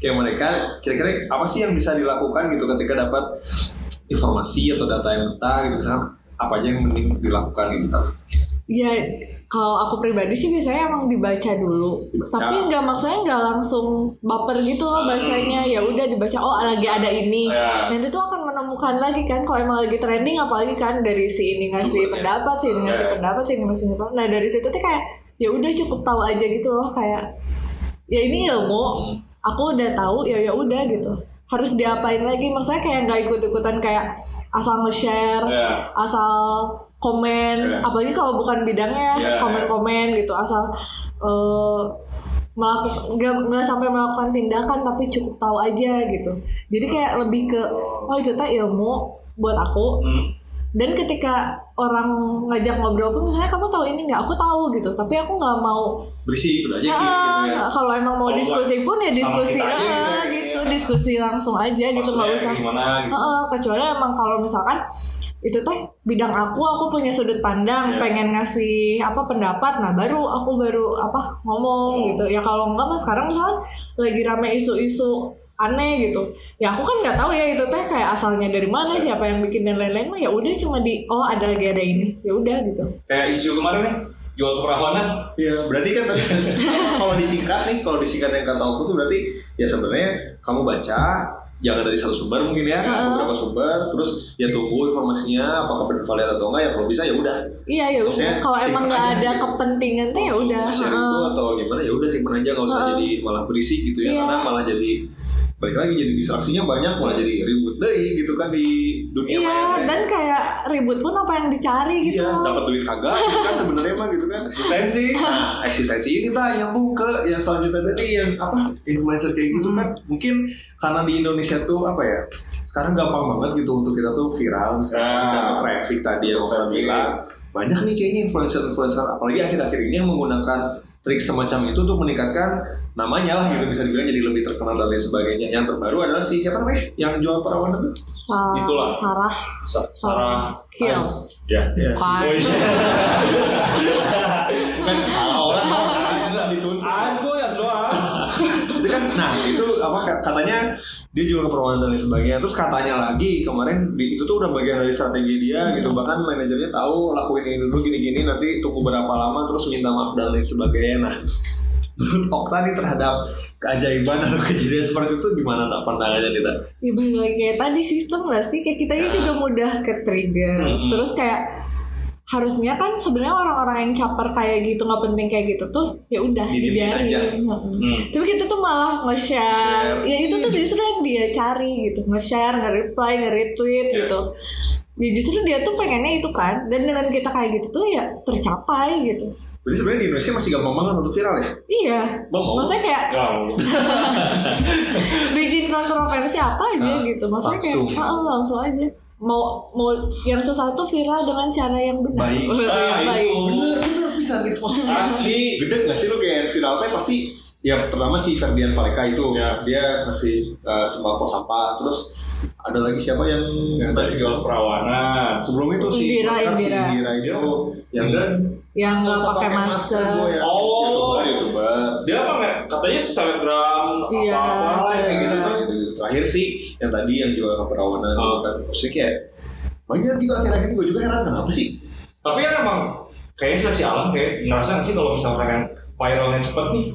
kayak mereka kira-kira apa sih yang bisa dilakukan gitu ketika dapat informasi atau data yang mentah gitu misalnya apa aja yang mending dilakukan gitu Ya kalau aku pribadi sih biasanya emang dibaca dulu. Dibaca. Tapi nggak maksudnya nggak langsung baper gitu loh bacanya. Ya udah dibaca oh lagi ada ini. Ya. Nanti tuh akan menemukan lagi kan kalau emang lagi trending apalagi kan dari si ini ngasih Sumbernya. pendapat, si ini ngasih Ya. pendapat, si ini ngasih pendapat. Nah dari situ tuh kayak ya udah cukup tahu aja gitu loh kayak ya ini ilmu. Aku udah tahu ya ya udah gitu. Harus diapain lagi? Maksudnya kayak nggak ikut-ikutan kayak asal nge-share ya asal komen. Iya. apalagi kalau bukan bidangnya Iya, komen-komen gitu. Asal eh melakukan nggak nggak sampai melakukan tindakan tapi cukup tahu aja gitu. Jadi kayak lebih ke oh itu teh ilmu buat aku. Hmm. Dan ketika orang ngajak ngobrol pun misalnya kamu tahu ini nggak aku tahu gitu tapi aku nggak mau berisi udah aja Ya, gitu, gitu ya kalau emang mau Kalau diskusi pun ya diskusi aja ah, gitu ya. gitu diskusi langsung aja gitu nggak usah gimana gitu Heeh, kecuali emang kalau misalkan itu teh bidang aku aku punya sudut pandang Iya. pengen ngasih apa pendapat nah baru aku baru apa ngomong Oh. gitu ya kalau enggak mas sekarang misalkan lagi rame isu-isu aneh gitu ya aku kan nggak tahu ya itu teh kayak asalnya dari mana siapa yang bikin dan lain-lain mah ya udah cuma di oh ada lagi ada ini ya udah gitu kayak isu kemarin nih jual keperawanan Iya, berarti kan tadi kalau disingkat nih, kalau disingkat yang kata aku tuh berarti ya sebenarnya kamu baca jangan dari satu sumber mungkin ya, Heeh. beberapa sumber, terus ya tunggu informasinya apakah bervalid atau enggak ya kalau bisa ya udah. iya ya udah kalau emang nggak ada gitu. kepentingan teh ya udah Share itu atau gimana ya udah simpan aja nggak usah jadi malah berisik gitu ya, Iya. karena malah jadi balik lagi jadi distraksinya banyak malah jadi ribut deh gitu kan di dunia iya maya dan kayak ribut pun apa yang dicari gitu Iya, dapat duit kagak gitu kan sebenarnya mah gitu kan eksistensi. Nah, eksistensi ini tak nyambung ke yang selanjutnya tadi yang apa influencer kayak gitu kan. Mungkin karena di Indonesia tuh apa ya? Sekarang gampang banget gitu untuk kita tuh viral, misalnya Ah. dapat traffic tadi yang Traffic. bilang. Banyak nih kayaknya influencer-influencer apalagi akhir-akhir ini yang menggunakan trik semacam itu untuk meningkatkan namanya lah gitu bisa dibilang jadi lebih terkenal dan lain sebagainya. Yang terbaru adalah si siapa namanya yang jual perawan itu? Sa- Itulah. Sarah Sa- Sarah Kiel. Ya Ya. Kan. Oh, iya. Kan salah orang kan dituntut. Asgo ya doang. itu kan nah itu apa ka- katanya dia jual keperawanan dan lain sebagainya. Terus katanya lagi kemarin di, itu tuh udah bagian dari strategi dia gitu. Bahkan manajernya tahu lakuin ini dulu gini-gini nanti tunggu berapa lama terus minta maaf dan lain sebagainya. Nah menurut Okta nih terhadap keajaiban atau kejadian seperti itu gimana tak pandangannya kita Ya balik lagi kayak tadi sistem gak sih? Kayak kita ini juga mudah ke trigger. Mm-mm. Terus kayak harusnya kan sebenarnya orang-orang yang caper kayak gitu nggak penting kayak gitu tuh ya udah dibiarin. aja. Hmm. Tapi kita tuh malah nge-share. Ya itu tuh justru yang dia cari gitu. Nge-share, nge-reply, nge-retweet Ya. gitu. Ya justru dia tuh pengennya itu kan. Dan dengan kita kayak gitu tuh ya tercapai gitu. berarti sebenarnya di Indonesia masih gampang banget untuk viral ya Iya. Mau? Maksudnya kayak bikin kontroversi apa aja Ah, gitu. Maksudnya langsung. kayak ah, langsung aja. Mau mau yang susah tuh viral dengan cara yang benar. Baik. Ah, Baik. itu. bener-bener bisa repost Asli. gede gak sih lu kayak viral teh pasti ya pertama si Ferdian Paleka itu Ya. dia ngasih uh, sembako sampah terus ada lagi siapa yang Yang tadi jual perawanan. sebelum itu si Indira, Oscar, si Indira. Indira itu yang dan Yang nggak pakai masker. gua ya. Oh. youtuber youtuber dia apa nggak? Katanya selebgram Iya, apa-apa lah, kayak gitu kan. Terakhir sih yang tadi yang jual keperawanan Oh. kan maksudnya kayak banyak juga akhir-akhir gue juga heran kenapa sih Tapi kan emang kayaknya seleksi alam kayak ngerasa nggak sih kalau misalkan yang viralnya cepet nih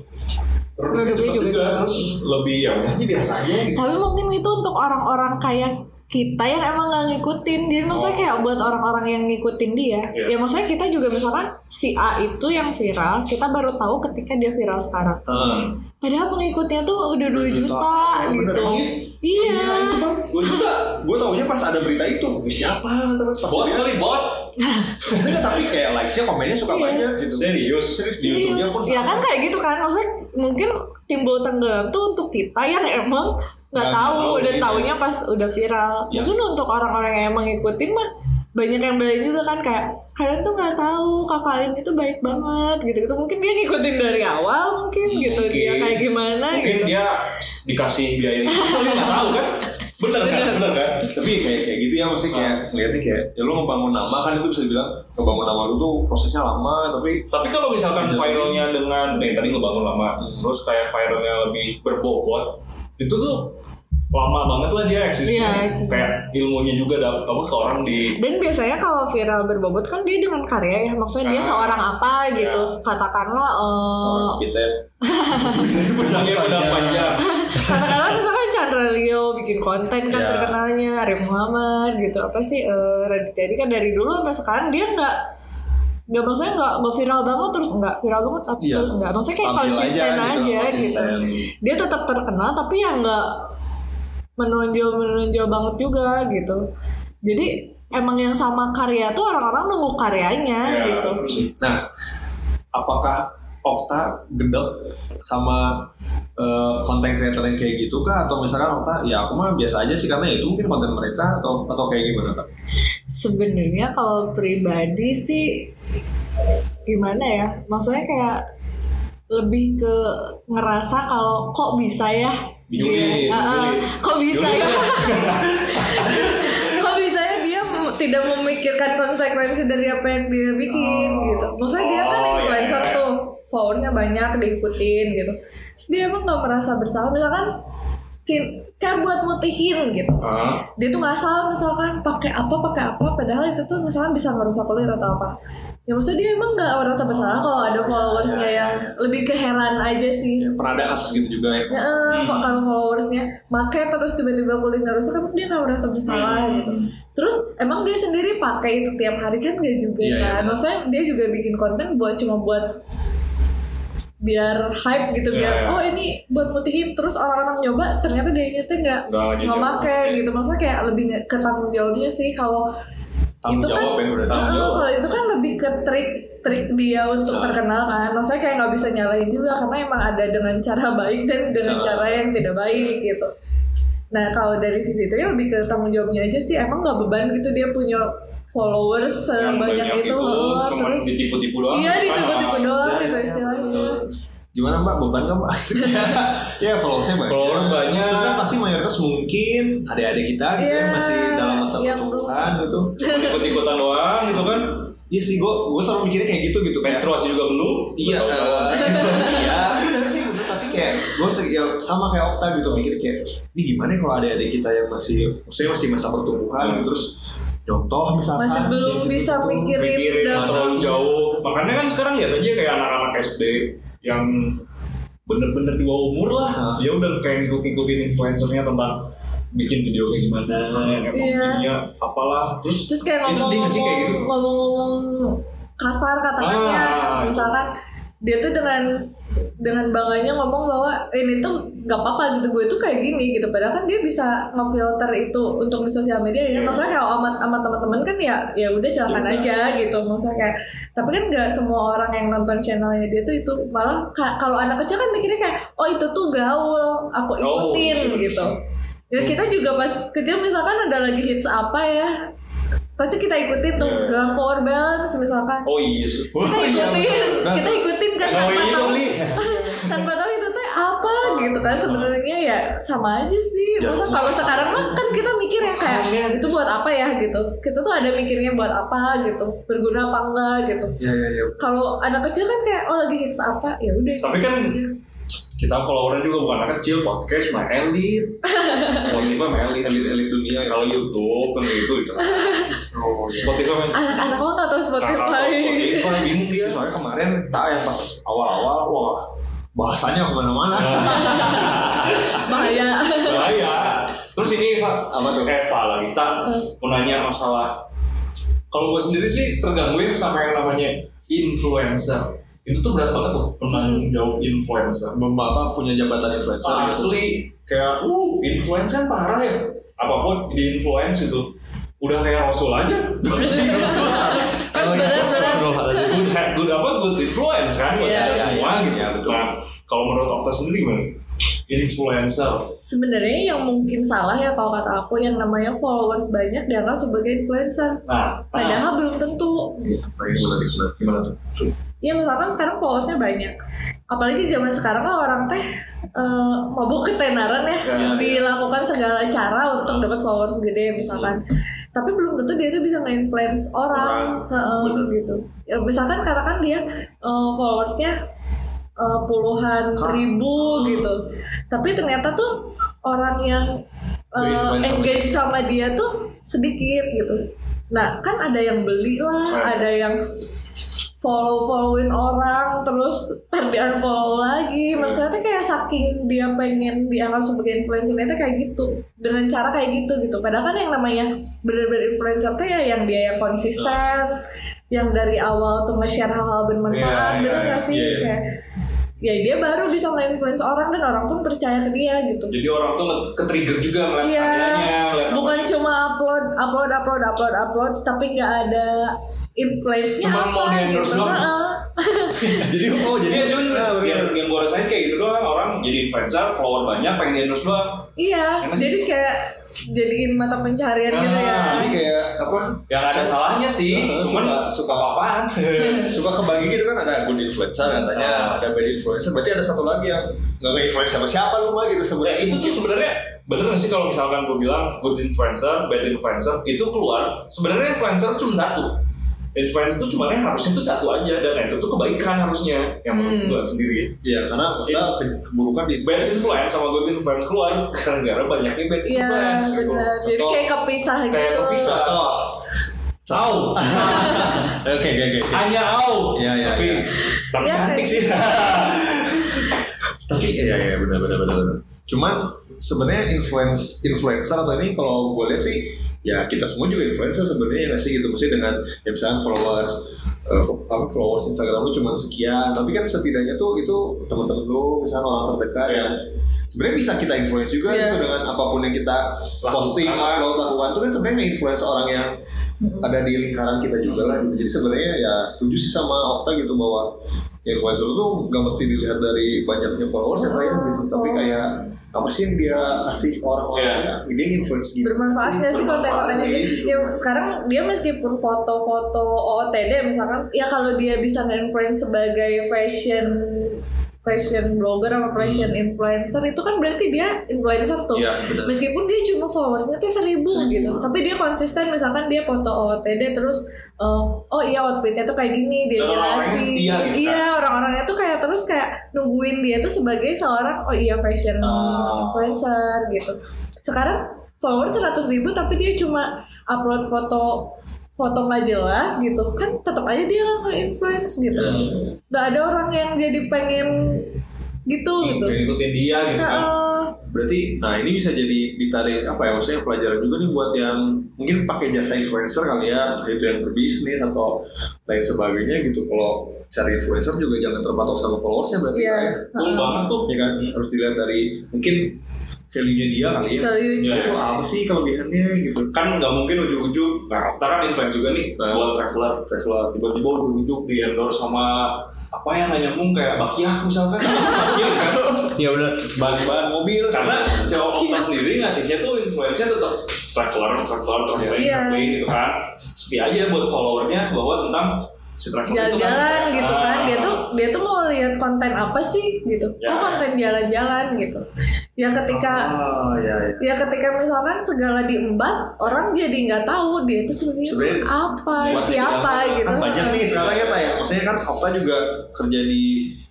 Produknya cepet juga juga, terus lebih ya udah aja biasa aja gitu. Tapi mungkin itu untuk orang-orang kayak kita yang emang nggak ngikutin dia maksudnya Oh. kayak buat orang-orang yang ngikutin dia Iya. ya maksudnya kita juga misalkan si A itu yang viral kita baru tahu ketika dia viral sekarang padahal pengikutnya tuh udah 2 Dua juta, juta. Iya, gitu bener, iya itu bang gue juga gue taunya pas ada berita itu siapa terus pas Bot kali bot. Enggak, tapi kayak likes-nya komennya suka Iya. banyak gitu. Serius. Serius di YouTube-nya pun ya sama. kan kayak gitu kan maksudnya mungkin timbul tenggelam tuh untuk kita yang emang nggak tahu tahu dan taunya pas udah viral Ya. mungkin untuk orang-orang yang emang ngikutin mah banyak yang belain juga kan kayak kalian tuh nggak tahu kakak ini tuh baik banget gitu gitu mungkin dia ngikutin dari awal mungkin gitu dia Mungkin. kayak gimana Mungkin gitu dia dikasih biaya itu. Dia nggak tahu kan? Bener kan? Bener kan? Tapi kayak kayak gitu ya maksudnya kayak ngeliatnya kayak ya lu ngebangun nama kan itu bisa dibilang ngebangun nama lu tuh prosesnya lama tapi Tapi kalau misalkan viralnya dengan nih tadi ngebangun lama, Hmm. terus kayak viralnya lebih berbobot, itu tuh lama banget lah dia eksisnya. Iya, eksisnya. Kayak ilmunya juga dapet apa ke orang di dan biasanya kalau viral berbobot kan dia dengan karya ya maksudnya dia Ah. seorang apa gitu katakanlah eh, seorang kita punya benar panjang. katakanlah misalkan Chandra Leo bikin konten kan Ya. terkenalnya Arif Muhammad gitu apa sih eh Raditya Dika kan dari dulu sampai sekarang dia nggak nggak maksudnya nggak nggak viral banget terus nggak viral banget tapi Iya. terus nggak maksudnya kayak Tampil konsisten aja aja, gitu, gitu, konsisten. dia tetap terkenal tapi yang nggak menonjol menonjol banget juga gitu jadi emang yang sama karya tuh orang-orang nunggu karyanya Ya, gitu. Nah, apakah Okta gedek sama eh, konten creator yang kayak gitu kah atau misalkan Okta ya aku mah biasa aja sih karena itu mungkin konten mereka atau atau kayak gimana kak? sebenarnya kalau pribadi sih gimana ya? Maksudnya kayak lebih ke ngerasa kalau kok bisa ya? Dijulid, dia- Ah, ah, dijulid. kok bisa ya? Kok bisa ya? Dia tidak memikirkan konsekuensi dari apa yang dia bikin gitu. Maksudnya dia kan Oh, iya, influencer iya. tuh. Followersnya banyak diikutin gitu. Terus dia emang nggak merasa bersalah. Misalkan skin care buat mutihin gitu. Ah, dia tuh nggak salah misalkan pakai apa pakai apa padahal itu tuh misalkan bisa merusak kulit atau apa ya maksudnya dia emang nggak merasa bersalah kalau ada followersnya ya, yang ya. lebih keheran aja sih Ya, pernah ada kasus gitu juga ya? Ya, kok kalau followersnya make terus tiba-tiba kulitnya rusak emang dia nggak merasa bersalah Hmm. gitu terus emang dia sendiri pakai itu tiap hari kan gak juga Iya, iya, kan benar. maksudnya dia juga bikin konten buat cuma buat biar hype gitu Iya, biar iya. oh ini buat mutihin terus orang-orang nyoba ternyata dia nggak nggak nggak pakai gitu maksudnya kayak lebih nge- ke tanggung jawabnya sih kalau Tanggung itu kan jawab ya udah Tanggung jawab. kalau itu kan lebih ke trik trik dia untuk Nah. terkenal kan. Maksudnya kayak nggak bisa nyalahin juga karena emang ada dengan cara baik dan dengan Cara- cara yang tidak baik gitu. Nah kalau dari sisi itu ya lebih ke tanggung jawabnya aja sih. Emang nggak beban gitu dia punya followers yang sebanyak banyak itu, itu oh, cuma terus ditipu-tipu doang iya kan, ditipu-tipu doang Ya, gitu ya, istilahnya Gimana mbak beban kan mbak? ya followersnya banyak. Followers banyak. Terus kan pasti mayoritas mungkin adik-adik kita gitu Iya, yang masih dalam masa pertumbuhan gitu. ikut-ikutan doang gitu kan Iya sih gue gue selalu mikirnya kayak gitu gitu. Menstruasi juga belum Iya, eh, iya. Tapi kayak gue ya, sama kayak Okta gitu mikir kayak, ini gimana ya kalau adik-adik kita yang masih, maksudnya masih masa pertumbuhan, Hmm. terus contoh misalkan, masih belum gitu. bisa mikirin mikirin dan terlalu jauh makanya kan sekarang lihat aja kayak anak-anak SD yang bener-bener di bawah umur lah Hah. dia udah kayak ngikut-ngikutin influencernya tentang bikin video kayak gimana emang Iya. ininya apalah terus terus kayak sih kayak gitu ngomong-ngomong kasar kata-katanya Ah. misalkan dia tuh dengan dengan bangganya ngomong bahwa "Eh, ini tuh nggak apa-apa gitu gue tuh kayak gini gitu padahal kan dia bisa ngefilter itu untuk di sosial media ya Iya. maksudnya kalau amat amat teman-teman kan ya ya udah silakan Ya udah. aja gitu maksudnya kayak tapi kan nggak semua orang yang nonton channelnya dia tuh itu malah ka- kalau anak kecil kan mikirnya kayak oh itu tuh gaul aku Oh, ikutin iya. gitu ya kita juga pas kecil misalkan ada lagi hits apa ya pasti kita ikutin tuh Iya. Gang Power Balance misalkan. Oh iya sih kita ikutin Nah, kita ikutin kan Oh, tanpa iya, tahu. tanpa tahu itu teh apa gitu kan. Sebenarnya ya sama aja sih. Masa kalau sekarang mah kan kita mikir ya kayak itu buat apa ya? gitu. Kita tuh ada mikirnya buat apa gitu. Berguna apa enggak gitu. Iya, iya, iya. kalau anak kecil kan kayak oh lagi hits apa? Ya udah tapi kan kita followernya juga bukan anak kecil podcast my elite Spotify my elite Elit-elit dunia. Ya. kalau YouTube kan gitu gitu Oh, iya. Spotify anak-anak lo nggak tahu Kakak tahu Spotify Spotify bingung dia. Soalnya kemarin tak yang pas awal-awal, wah bahasanya ke mana-mana. bahaya. Bahaya. Terus ini Eva Apa tuh? Eva lagi. Tak mau nanya masalah. Kalau gue sendiri sih terganggu ya sama yang namanya influencer. Itu tuh berat banget loh penanggung jawab influencer. Bapak punya jabatan influencer. asli kayak uh influence kan parah ya. Apa pun di influence itu udah kayak rasul aja. Kan Oh, iya, good good apa good influence kan buat Iya, kita iya, semua iya, gitu. iya, betul. nah kalau menurut Okta sendiri gimana? Influencer. Sebenarnya yang mungkin salah ya kalau kata aku yang namanya followers banyak dianggap sebagai influencer. Nah padahal belum tentu. Gitu. Nah, gimana tuh? Ya misalkan sekarang followersnya banyak. Apalagi zaman sekarang kan orang teh eh, mabuk ketenaran ya. Ya, dilakukan segala cara untuk dapat followers gede misalkan tapi belum tentu dia tuh bisa nge-influence orang, Orang, bener. gitu. Ya misalkan katakan dia eh, followersnya eh, puluhan ribu gitu. Tapi ternyata tuh orang yang sama engage sama dia tuh sedikit gitu. Nah kan ada yang beli lah ada yang follow followin orang terus di unfollow lagi. Maksudnya tuh kayak saking dia pengen dianggap sebagai influencer itu kayak gitu. Dengan cara kayak gitu gitu. Padahal kan yang namanya bener-bener influencer tuh ya yang dia yang konsisten yang dari awal tuh nge-share hal-hal Iya, bermanfaat bener iya, gak sih? Iya. kayak ya dia baru bisa nge-influence orang dan orang pun percaya ke dia gitu. Jadi orang tuh ke-trigger juga Iya, karyanya ngeliat bukan cuma upload, upload, upload, upload, upload, tapi nggak ada influence Cuma apa mau di-endorse gitu. doang. Jadi oh jadi Iya cuman Nah, yang, yang gue rasain kayak gitu doang orang jadi influencer follower banyak pengen di endorse doang Iya, Emang sih? jadi kayak jadiin mata pencarian gitu ya. Ah, jadi kayak apa? yang ada salahnya sih Heeh, cuman suka- suka apaan Suka kebagi gitu kan ada good influencer katanya, Ah. ada bad influencer. Berarti ada satu lagi yang nggak nge-influence siapa siapa lu mah gitu Nah, sebenarnya. itu tuh sebenarnya bener gak sih kalau misalkan gue bilang good influencer, bad influencer itu keluar sebenarnya influencer cuma satu influence itu cuma harusnya itu satu aja dan itu tuh kebaikan harusnya yang menurut Hmm. gue sendiri Iya, karena masa ke- keburukan di bad influence sama good influence keluar gara-gara banyaknya bad Iya, influence gitu benar. Jadi Contoh- kayak kepisah gitu. kayak kepisah Oh. tahu Oke, oke, oke. hanya au Iya, iya, tapi iya. tapi Iya, cantik sih Tapi iya iya benar benar benar benar. Cuman sebenarnya influence influencer atau ini kalau gue lihat sih ya kita semua juga influencer sebenarnya nggak sih gitu mesti dengan ya misalnya followers fo- apa followers Instagram lu cuma sekian tapi kan setidaknya tuh itu teman-teman lu misalnya orang terdekat Iya. yang sebenarnya bisa kita influence juga Iya. gitu dengan apa pun yang kita posting upload lakukan itu kan sebenarnya nge-influence orang yang ada di lingkaran kita juga lah gitu. Jadi sebenarnya ya setuju sih sama Okta gitu bahwa influencer itu nggak mesti dilihat dari banyaknya followers ya kayak gitu tapi kayak apa sih yang dia kasih ke orang-orang dia influence gitu bermanfaat nggak sih konten-kontennya dia? Gitu. Ya, sekarang dia meskipun foto-foto OOTD misalkan, ya kalau dia bisa nge-influence sebagai fashion fashion blogger sama fashion influencer itu kan berarti dia influencer tuh. Benar. Meskipun dia cuma followersnya tuh seribu gitu, tapi dia konsisten misalkan dia foto OOTD terus uh, oh iya outfitnya tuh kayak gini dia jelasin. gitu kan. iya orang-orangnya tuh kayak terus kayak nungguin dia tuh sebagai seorang oh iya fashion Ah. influencer gitu. Sekarang followers 100 ribu tapi dia cuma upload foto foto nggak jelas gitu kan tetap aja dia nggak influence gitu Hmm. nggak ada orang yang jadi pengen gitu gitu ngikutin dia gitu kan. Berarti nah ini bisa jadi ditarik apa ya maksudnya pelajaran juga nih buat yang mungkin pakai jasa influencer kali ya entah itu yang berbisnis atau lain sebagainya gitu kalau cari influencer juga jangan terpatok sama followersnya berarti Iya. kayak betul banget tuh ya kan harus dilihat dari mungkin value-nya dia kali ya Value-nya. itu apa sih kelebihannya gitu kan nggak mungkin ujuk-ujuk nah kita kan influence juga nih Nah. buat traveler traveler tiba-tiba ujuk-ujuk di endorse sama apa yang nggak nyambung? Kayak bakiak misalkan. Iya kan? Ya udah bahan-bahan mobil. Karena si Okta sendiri ngasihnya tuh influence-nya tetap traveler, traveler, traveling, Iya. traveling gitu kan. Sepi aja buat followernya bahwa tentang si traveler itu kan jalan-jalan gitu kan. Dia Ah. tuh dia tuh mau lihat konten apa sih gitu. Ya. oh konten jalan-jalan gitu. Ya ketika ah ya ya. ya ketika misalkan segala diembat orang jadi nggak tahu dia itu sebenarnya apa buat siapa bidang- gitu. kan banyak nih sekarang ya Taya maksudnya kan Okta juga kerja di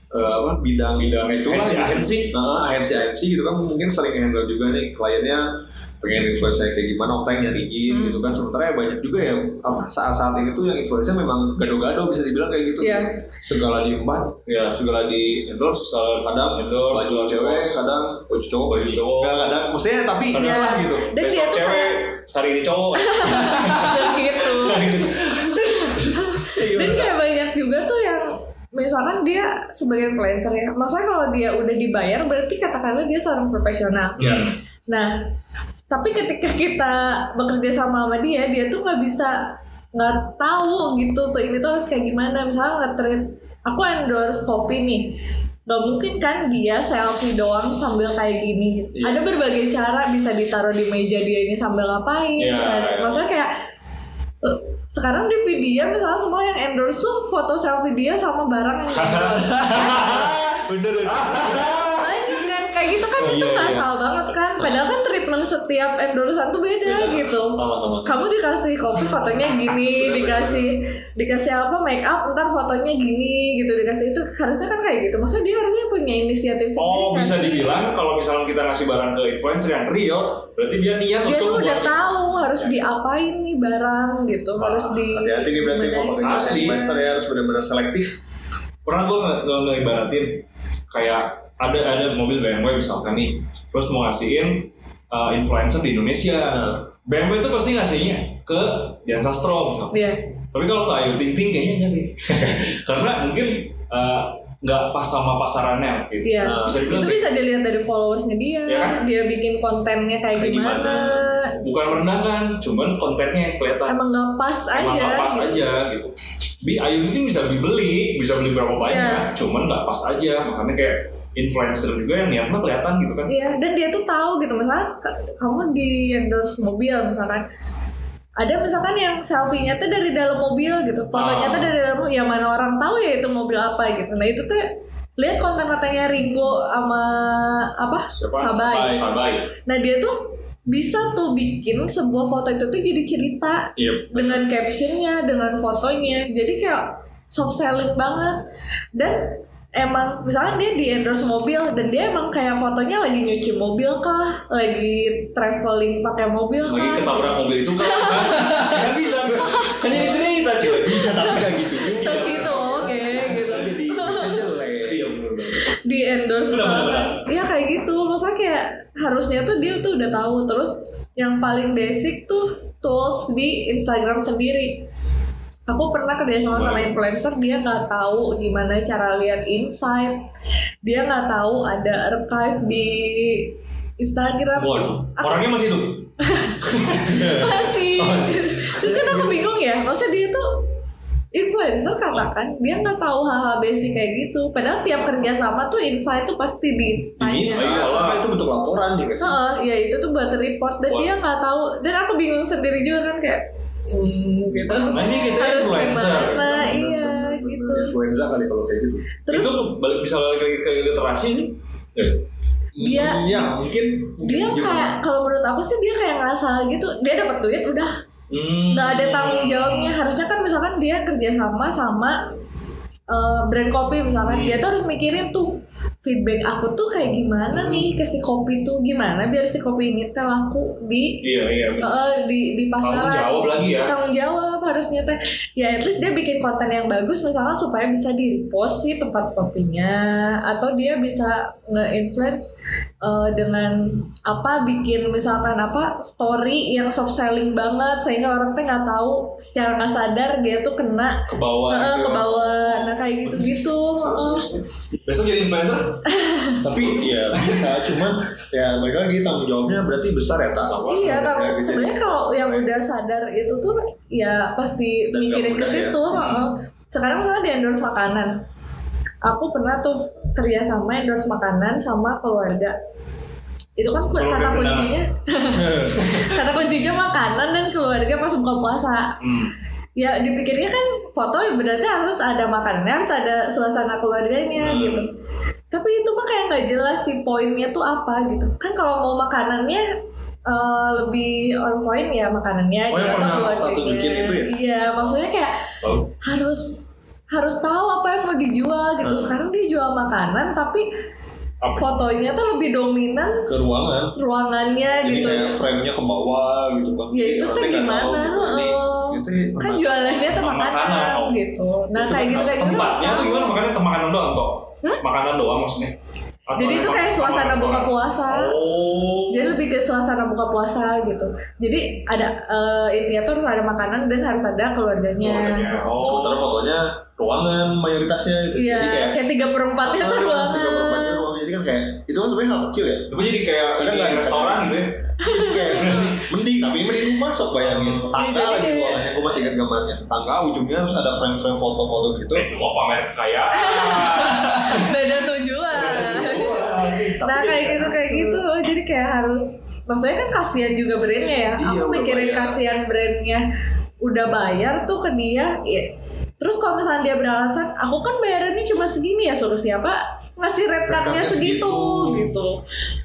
eh, apa bidang Bidang itu agency- agency. agensi agensi gitu kan mungkin sering handle juga nih kliennya pengen influencer kayak gimana Okta yang nyariin Hmm. gitu kan. Sementara ya banyak juga ya apa saat-saat ini tuh yang influencer memang gado-gado bisa dibilang kayak gitu. Iya. segala diembat ya segala di endorse kadang endorse, baju segala cewek kadang baju cowok Baju cowok. Nggak, kadang maksudnya tapi Kadang- ya lah gitu. Dan dia besok tuh cewek kayak hari ini cowok. Gitu. Dan kayak banyak juga tuh yang misalkan dia sebagai influencer ya maksudnya kalau dia udah dibayar berarti katakanlah dia seorang profesional. Ya Nah, tapi ketika kita bekerja sama sama dia, dia tuh nggak bisa nggak tahu gitu tuh ini tuh harus kayak gimana. Misalnya nggak treat, aku endorse kopi nih, Gak mungkin kan dia selfie doang sambil kayak gini. Iya. Ada berbagai cara bisa ditaruh di meja dia ini sambil ngapain. Iya, bisa- iya. Maksudnya kayak sekarang di video misalnya semua yang endorse tuh foto selfie dia sama barang yang endorse. bener Banyak kan kayak gitu kan Oh, itu iya, ngasal banget kan padahal kan treatment setiap endorsean tuh beda gitu. Sama-sama. kamu dikasih kopi fotonya gini dikasih dikasih apa make up ntar fotonya gini gitu. Dikasih itu harusnya kan kayak gitu. Maksudnya dia harusnya punya inisiatif sendiri Oh kan? bisa dibilang kalau misalnya kita ngasih barang ke influencer yang real, berarti dia niat dia untuk tuh udah tahu harus diapain nih barang gitu harus di hati-hati nih berarti mau pakai influencer ya harus benar-benar selektif. Pernah gue nge ngeibaratin kayak ada ada mobil BMW misalkan nih, terus mau ngasihin uh, influencer di Indonesia. BMW itu pasti ngasihnya ke Dian Sastro misalkan. Iya. Tapi kalau ke Ayu Ting Ting kayaknya enggak deh. Karena mungkin uh, nggak pas sama pasarannya gitu. Iya. Nah, bisa itu bisa dilihat dari followersnya dia kan? dia bikin kontennya kayak, Kayak gimana, gimana. bukan merendahkan, cuman kontennya yang kelihatan. emang nggak pas emang aja nggak pas aja gitu. Bi Ayu ini bisa dibeli, bisa beli berapa banyak, Iya. cuman nggak pas aja. Makanya kayak influencer juga yang niatnya kelihatan gitu kan. Iya, dan dia tuh tahu gitu misalkan ka- kamu di endorse mobil misalkan ada misalkan yang selfie-nya tuh dari dalam mobil gitu, fotonya Ah. tuh dari dalam ya mana orang tahu ya itu mobil apa gitu. Nah itu tuh lihat konten katanya Ringo sama apa Siapa? Sabai. Sabai. Nah dia tuh bisa tuh bikin sebuah foto itu tuh jadi cerita Iya. dengan captionnya, dengan fotonya. Jadi kayak soft selling banget. Dan emang misalnya dia di endorse mobil dan dia emang kayak fotonya lagi nyuci mobil kah, lagi traveling pakai mobil Lagi kah. ketabrak mobil itu kan? Nggak bisa. kan jadi cerita cuy bisa tapi gak gitu Terus gitu, oke gitu. jadi bisa jelek Iya benar. di endorse benar. Iya kayak gitu. Maksudnya kayak harusnya tuh dia tuh udah tahu terus yang paling basic tuh tools di Instagram sendiri. Aku pernah kerja sama sama influencer, dia nggak tahu gimana cara lihat insight, dia nggak tahu ada archive di Instagram. Waduh, Aku orangnya masih hidup. masih. Terus kan aku bingung ya, maksudnya dia tuh influencer katakan dia nggak tahu hal-hal basic kayak gitu. Padahal tiap kerja sama tuh insight tuh pasti ini ya, karena itu bentuk laporan ya guys ya itu tuh buat report. Dan dia nggak tahu. Dan aku bingung sendiri juga kan kayak hmm, gitu ini kita Harus influencer. gimana, iya gitu influenza kali kalau kayak gitu terus itu balik bisa balik lagi ke literasi sih. Eh, Dia- ya mungkin mungkin dia juga. kayak kalau menurut aku sih dia kayak ngerasa gitu dia dapat duit udah hmm. nggak ada tanggung jawabnya harusnya kan misalkan dia kerja sama sama eh, brand kopi misalkan Hmm. dia tuh harus mikirin tuh feedback aku tuh kayak gimana nih ke si kopi tuh gimana biar si kopi ini teh laku di Iya iya. eh, di di pasaran Tanggung jawab lagi ya. tanggung jawab harusnya teh ya at least dia bikin konten yang bagus misalkan supaya bisa di repost sih tempat kopinya atau dia bisa nge-influence eh, dengan apa bikin misalkan apa story yang soft selling banget sehingga orang teh nggak tahu secara nggak sadar dia tuh kena Ke bawah. gitu. ke bawah nah kayak gitu gitu Besok jadi influencer? Tapi ya bisa cuman ya mereka lagi tanggung jawabnya berarti besar ya tak. Iya, Ya, kalau gitu. sebenarnya kalau yang udah sadar itu tuh ya pasti Dan mikirin ke ya. situ. heeh. Sekarang misalnya di endorse makanan, aku pernah tuh kerja sama endorse makanan sama keluarga. Itu kan Keluarga kata kuncinya, kata kuncinya makanan dan keluarga pas buka puasa. Hmm. Ya dipikirnya kan foto ya berarti harus ada makanannya, harus ada suasana keluarganya Hmm. gitu. Tapi itu mah kayak nggak jelas sih poinnya tuh apa gitu. Kan kalau mau makanannya eh, lebih on point ya makanannya Oh, yang gitu, pernah atau tunjukin itu ya? Iya, maksudnya kayak Tahu. harus harus tahu apa yang mau dijual gitu. Hmm. Sekarang dia jual makanan tapi Apa? fotonya tuh lebih dominan ke ruangan ruangannya jadi gitu. kayak frame-nya ke bawah gitu kan Ya itu tuh tahu gimana? gitu. Itu kan enak. jualannya tuh Makanan, makanan oh. gitu. Nah Itu kayak gitu kayak gitu. Tempatnya tuh gimana? Makanya makanan doang toh. Makanan doang maksudnya. Atau Jadi itu kayak suasana buka puasa. Oh. Jadi lebih ke suasana buka puasa gitu. Jadi ada eh, intinya tuh harus ada makanan dan harus ada keluarganya. Keluarganya. Oh. sementara fotonya ruangan mayoritasnya gitu. Iya, jadi kayak kayak tiga perempatnya tuh Ah, tiga ruangan. perempatnya ruangan jadi kan kayak itu kan sebenarnya hal kecil ya Tapi jadi kayak Kadang nggak ada restoran gitu ya. Kayak mending tapi mending rumah sok bayangin. Tangga Jadi lagi ruangannya gue masih ingat gambarnya. Tangga ujungnya harus ada frame-frame foto-foto gitu. Itu apa pamer kekayaan? Beda tujuan. Nah kayak gitu kayak gitu. jadi kayak harus maksudnya kan kasihan juga brandnya ya. Iya, aku mikirin kasihan brandnya. Udah bayar tuh ke dia ya. Terus kalau misalnya dia beralasan aku kan bayarannya cuma segini ya suruh siapa ngasih rate cardnya segitu segitu. gitu.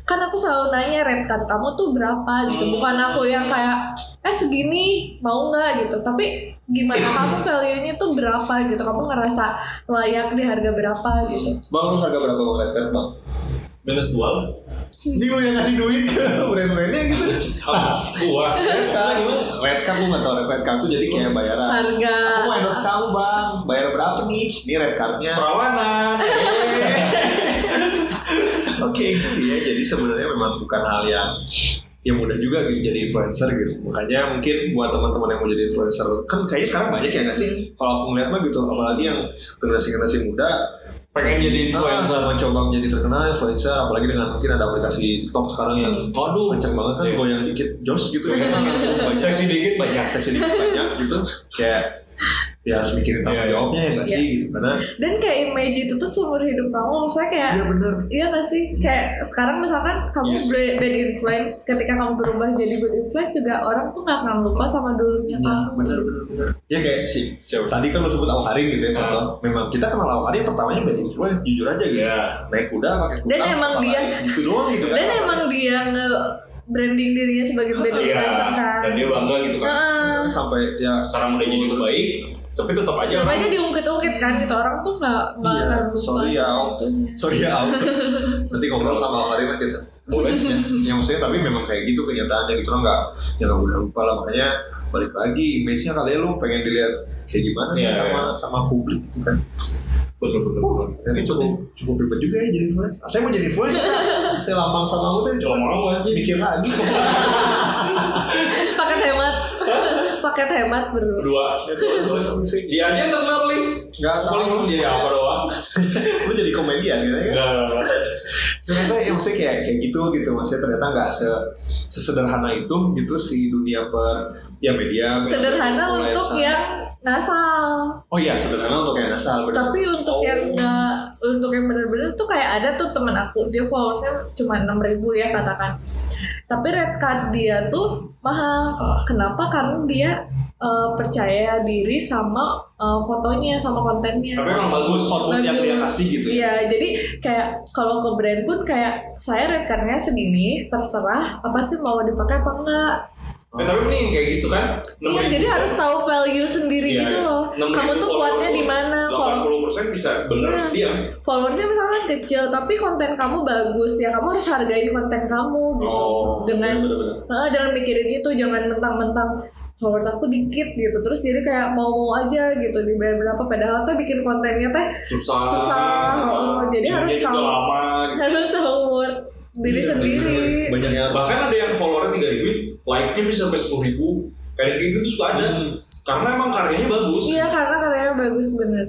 Kan aku selalu nanya rate card kamu tuh berapa? gitu. Bukan aku yang kayak eh segini mau nggak? gitu. Tapi gimana kamu value nya tuh berapa gitu? Kamu ngerasa layak di harga berapa gitu? Bang lu harga berapa bang Red Card, bang Minus dua lah. lu yang ngasih duit ke brand-brandnya gitu? Gua. Red Card Red Card lu nggak tau Red Card tuh jadi kayak bayaran harga aku mau endorse kamu bang bayar berapa nih ini Red Cardnya Perawanan. Oke gitu ya. Jadi sebenarnya memang bukan hal yang yang mudah juga gitu jadi influencer gitu. Makanya mungkin buat teman-teman yang mau jadi influencer kan kayaknya sekarang banyak ya nggak sih? Kalau aku ngeliat mah gitu, apalagi yang generasi-generasi muda Pengen jadi influencer. ah, mencoba menjadi terkenal influencer, apalagi dengan mungkin ada aplikasi TikTok sekarang yang Waduh. kenceng banget kan Iya. goyang dikit jos gitu ya. Seksi dikit banyak. seksi dikit banyak gitu kayak ya harus mikirin tanggung Iya, iya. jawabnya ya nggak Iya. sih gitu karena dan kayak image itu tuh seumur hidup kamu maksudnya kayak iya bener Iya gak sih? Kayak sekarang misalkan kamu Yes. bad, bad influence Ketika kamu berubah jadi good influence juga Orang tuh gak akan lupa sama dulunya Ya, kamu benar benar benar. Ya kayak si Siapa? tadi kan lo sebut Awkarin gitu ya contoh. Memang kita kenal Awkarin pertamanya dari influence jujur aja gitu. Iya. Naik kuda pakai kuda. Dan emang dia- gitu doang gitu kan. Dan emang dia nge branding dirinya sebagai bad Iya. influencer kan Dan dia bangga gitu kan. Heeh. sampai ya Sekarang udah jadi baik, tapi tetap aja Tetap orang aja diungkit-ungkit kan gitu Orang tuh gak, gak Iya, akan lupa sorry ya, sorry ya. Nanti ngobrol sama Awkarin lah kita. Boleh ya. ya maksudnya tapi memang kayak gitu kenyataannya gitu lo nggak ya nggak mudah lupa lah makanya balik lagi image-nya kali ya lu pengen dilihat kayak gimana Iya, sama iya. sama publik gitu kan. bener Uh, bener. ini cukup cukup ribet juga ya jadi influencer. Saya mau jadi influencer. saya lambang sama aku tuh cuma mau aja mikir lagi. Paket hemat Paket hemat bro Dua. Dia aja yang terkenal paling. Enggak Paling jadi apa doang. Lu jadi komedian gitu ya. Ternyata ya maksudnya kayak kayak gitu gitu maksudnya ternyata nggak se sesederhana itu gitu si dunia per ya media media Sederhana influencer. untuk yang ngasal. oh iya sederhana untuk yang asal benar Tapi untuk Oh. yang nggak untuk yang bener-bener tuh kayak ada tuh temen aku dia followersnya cuma 6000 ribu ya katakan. Tapi red card dia tuh mahal. Ah. Kenapa? Karena dia eh, percaya diri sama eh, fotonya sama kontennya. Tapi emang bagus. output yang dia kasih gitu ya Iya, jadi kayak kalau ke brand pun kayak saya red card-nya segini, terserah apa sih mau dipakai apa enggak. Eh, tapi mending kayak gitu kan. Iya, jadi harus tahu value sendiri Iya, gitu loh. Kamu tuh kuatnya di mana? Follow- 80% bisa bener Iya. sedia. followersnya misalkan kecil tapi konten kamu bagus ya kamu harus hargain konten kamu gitu Oh, dengan benar-benar Ah, jangan mikirin itu jangan mentang-mentang followers aku dikit gitu terus jadi kayak mau-mau aja gitu dibayar berapa padahal tuh bikin kontennya teh Susah. Susah, oh, jadi harus tahu. lama gitu. harus tahu worth diri Iya, sendiri banyak yang Bahkan ada yang followernya 3 ribu, like-nya bisa sampai 10 ribu. Kayak gitu tuh suka ada. Hmm. Karena emang karyanya bagus. iya karena karyanya bagus bener.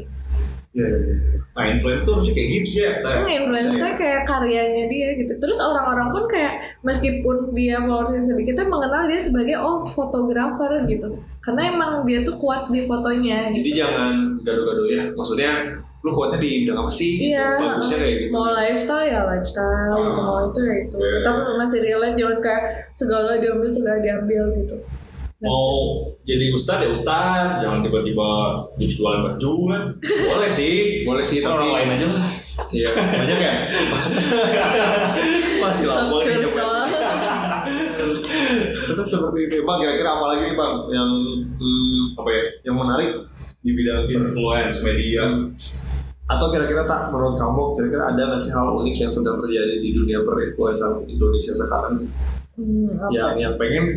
Nah, influence tuh harusnya kayak gitu sih ya. Tay. Hmm, influencer kayak karyanya dia gitu. Terus orang-orang pun kayak meskipun dia followersnya sedikit, kita mengenal dia sebagai oh fotografer gitu. Karena emang dia tuh kuat di fotonya. Gitu. Jadi jangan gado-gado ya. Maksudnya lu kuatnya di bidang apa sih? Gitu. Iya. Bagusnya kayak gitu. Mau lifestyle ya lifestyle, gitu. mau itu ya itu. Iya. Tapi masih relate jangan kayak segala diambil segala diambil gitu. Mau jadi ustad ya ustad, jangan tiba-tiba jadi jualan baju kan. Boleh sih. Boleh sih tapi Orang lain aja lah. Iya, banyak ya. Masih lah, boleh dicoba. Tetap seperti itu. Bang, kira-kira apa lagi nih Bang yang hmm, Apa ya? yang menarik di bidang? Influence media. Atau kira-kira tak menurut kamu kira-kira ada nggak sih hal unik yang sedang terjadi di dunia perinfluencer Indonesia sekarang Hmm, yang yang pengen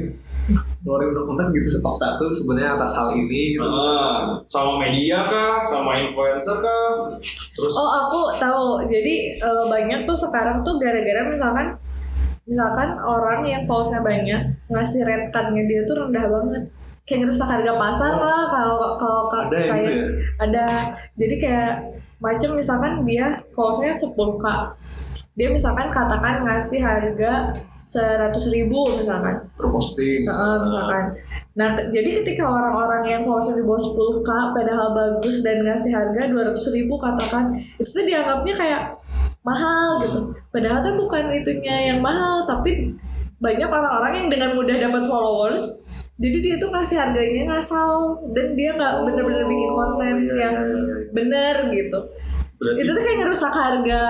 ngeluarin undang-undang gitu stop satu sebenarnya atas hal ini gitu. Ah, sama media kah? Sama influencer kah? Terus Oh aku tahu. Jadi eh, banyak tuh sekarang tuh gara-gara misalkan misalkan orang yang followersnya banyak ngasih card-nya dia tuh rendah banget. Kayak ngerusak harga pasar lah kalau kalau ka- Ada kayak gitu ya? ada. Jadi kayak macam misalkan dia followersnya 10k. Dia misalkan katakan ngasih harga 100.000 ribu misalkan. per posting. Heeh, misalkan. Nah, jadi ketika orang-orang yang followersnya di bawah 10k padahal bagus dan ngasih harga 200 ribu katakan, itu tuh dianggapnya kayak mahal gitu. Padahal tuh bukan itunya yang mahal, tapi banyak orang-orang yang dengan mudah dapat followers, jadi dia tuh ngasih harganya ngasal dan dia nggak bener-bener bikin konten iya, yang iya, iya, iya. bener gitu. Berarti Itu tuh kayak ngerusak harga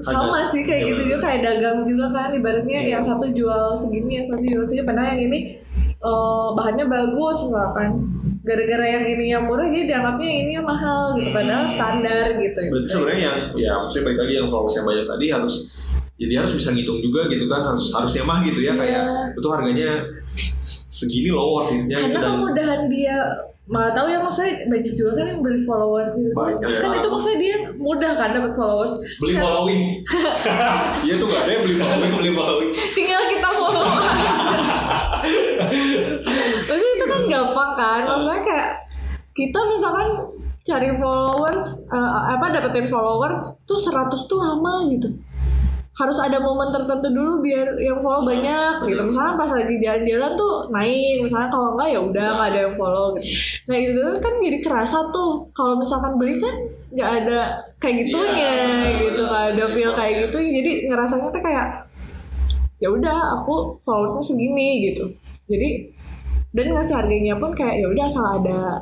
sama sih kayak gitu juga kayak dagang juga kan ibaratnya yang satu jual segini yang satu jual segini. Padahal yang ini eh, bahannya bagus misalkan gara-gara yang ini yang murah dia dianggapnya ini yang mahal gitu. Padahal standar gitu. Berarti sebenarnya yang ya maksudnya balik lagi yang followers yang banyak tadi harus jadi harus bisa ngitung juga gitu kan harus harusnya mah gitu ya kayak Iya. itu harganya segini loh worth it-nya gitu karena kemudahan dia nggak tahu ya maksudnya banyak juga kan yang beli followers gitu Banyak, kan ya. itu maksudnya dia mudah kan dapat followers beli following. iya tuh gak ada yang beli following, beli following. tinggal kita follow Maksudnya itu kan gampang kan maksudnya kayak kita misalkan cari followers eh, apa dapetin followers tuh 100 tuh lama gitu harus ada momen tertentu dulu biar yang follow banyak gitu. Misalnya pas lagi jalan-jalan tuh naik misalnya kalau enggak ya udah nggak ada yang follow gitu. Nah itu kan jadi kerasa tuh kalau misalkan beli kan nggak ada kayak gitunya Iya. gitu. Nggak ada feel kayak gitu. Jadi ngerasanya tuh kayak ya udah aku followersnya segini gitu. Jadi dan ngasih harganya pun kayak ya udah asal ada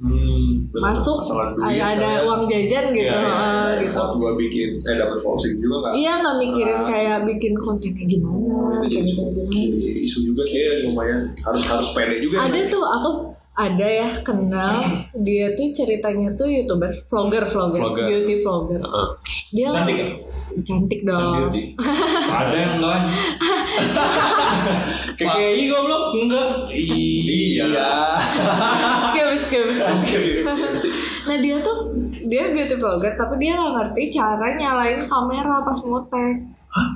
hmm, bener. masuk duit, ada, ada kayak, uang jajan gitu ya, ya, ya, gitu gua bikin eh dapat following juga kan iya nggak mikirin Ah. kayak bikin kontennya gimana Itu kayak jadi gitu gimana isu juga sih lumayan harus harus pede juga ada tuh aku ada ya kenal dia tuh ceritanya tuh youtuber vlogger vlogger, Vlogger. beauty vlogger Heeh. dia Cantik ya? Cantik Can dong. Ada yang enggak? Kayak KI goblok? Enggak. iya skip skip nah dia tuh dia beauty vlogger tapi dia nggak ngerti cara nyalain kamera pas motek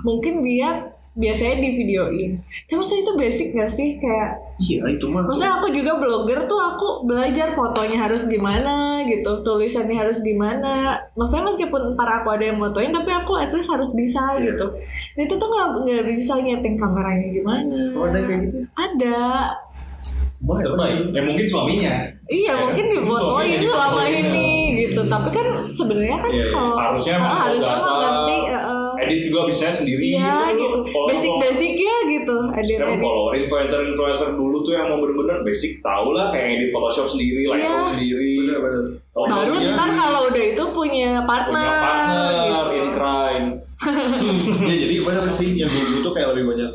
mungkin dia biasanya di videoin. Tapi maksudnya itu basic gak sih kayak Iya itu mah. Maksudnya aku juga blogger tuh aku belajar fotonya harus gimana gitu, tulisannya harus gimana. Maksudnya meskipun ntar aku ada yang motoin, tapi aku at least harus bisa Iya. gitu. Dan itu tuh nggak nggak bisa nyeting kameranya gimana. Oh, ada kayak gitu? Ada. Wah, terbaik ya mungkin suaminya Iya mungkin difotoin selama ini gitu. Tapi kan sebenarnya kan Iya, iya. kalau harusnya Ah, harusnya ngerti. eh. Edit juga bisa sendiri Iya gitu. Kalau- Basic kalau- basic ya gitu. Edit Sekarang edit. follow influencer-influencer dulu tuh yang mau bener-bener basic tau lah kayak edit Photoshop sendiri, Lightroom Iya. sendiri. Bener-bener. Oh, Baru ntar kalau udah itu punya partner, punya partner gitu. in crime. ya jadi benar sih yang dulu tuh kayak lebih banyak.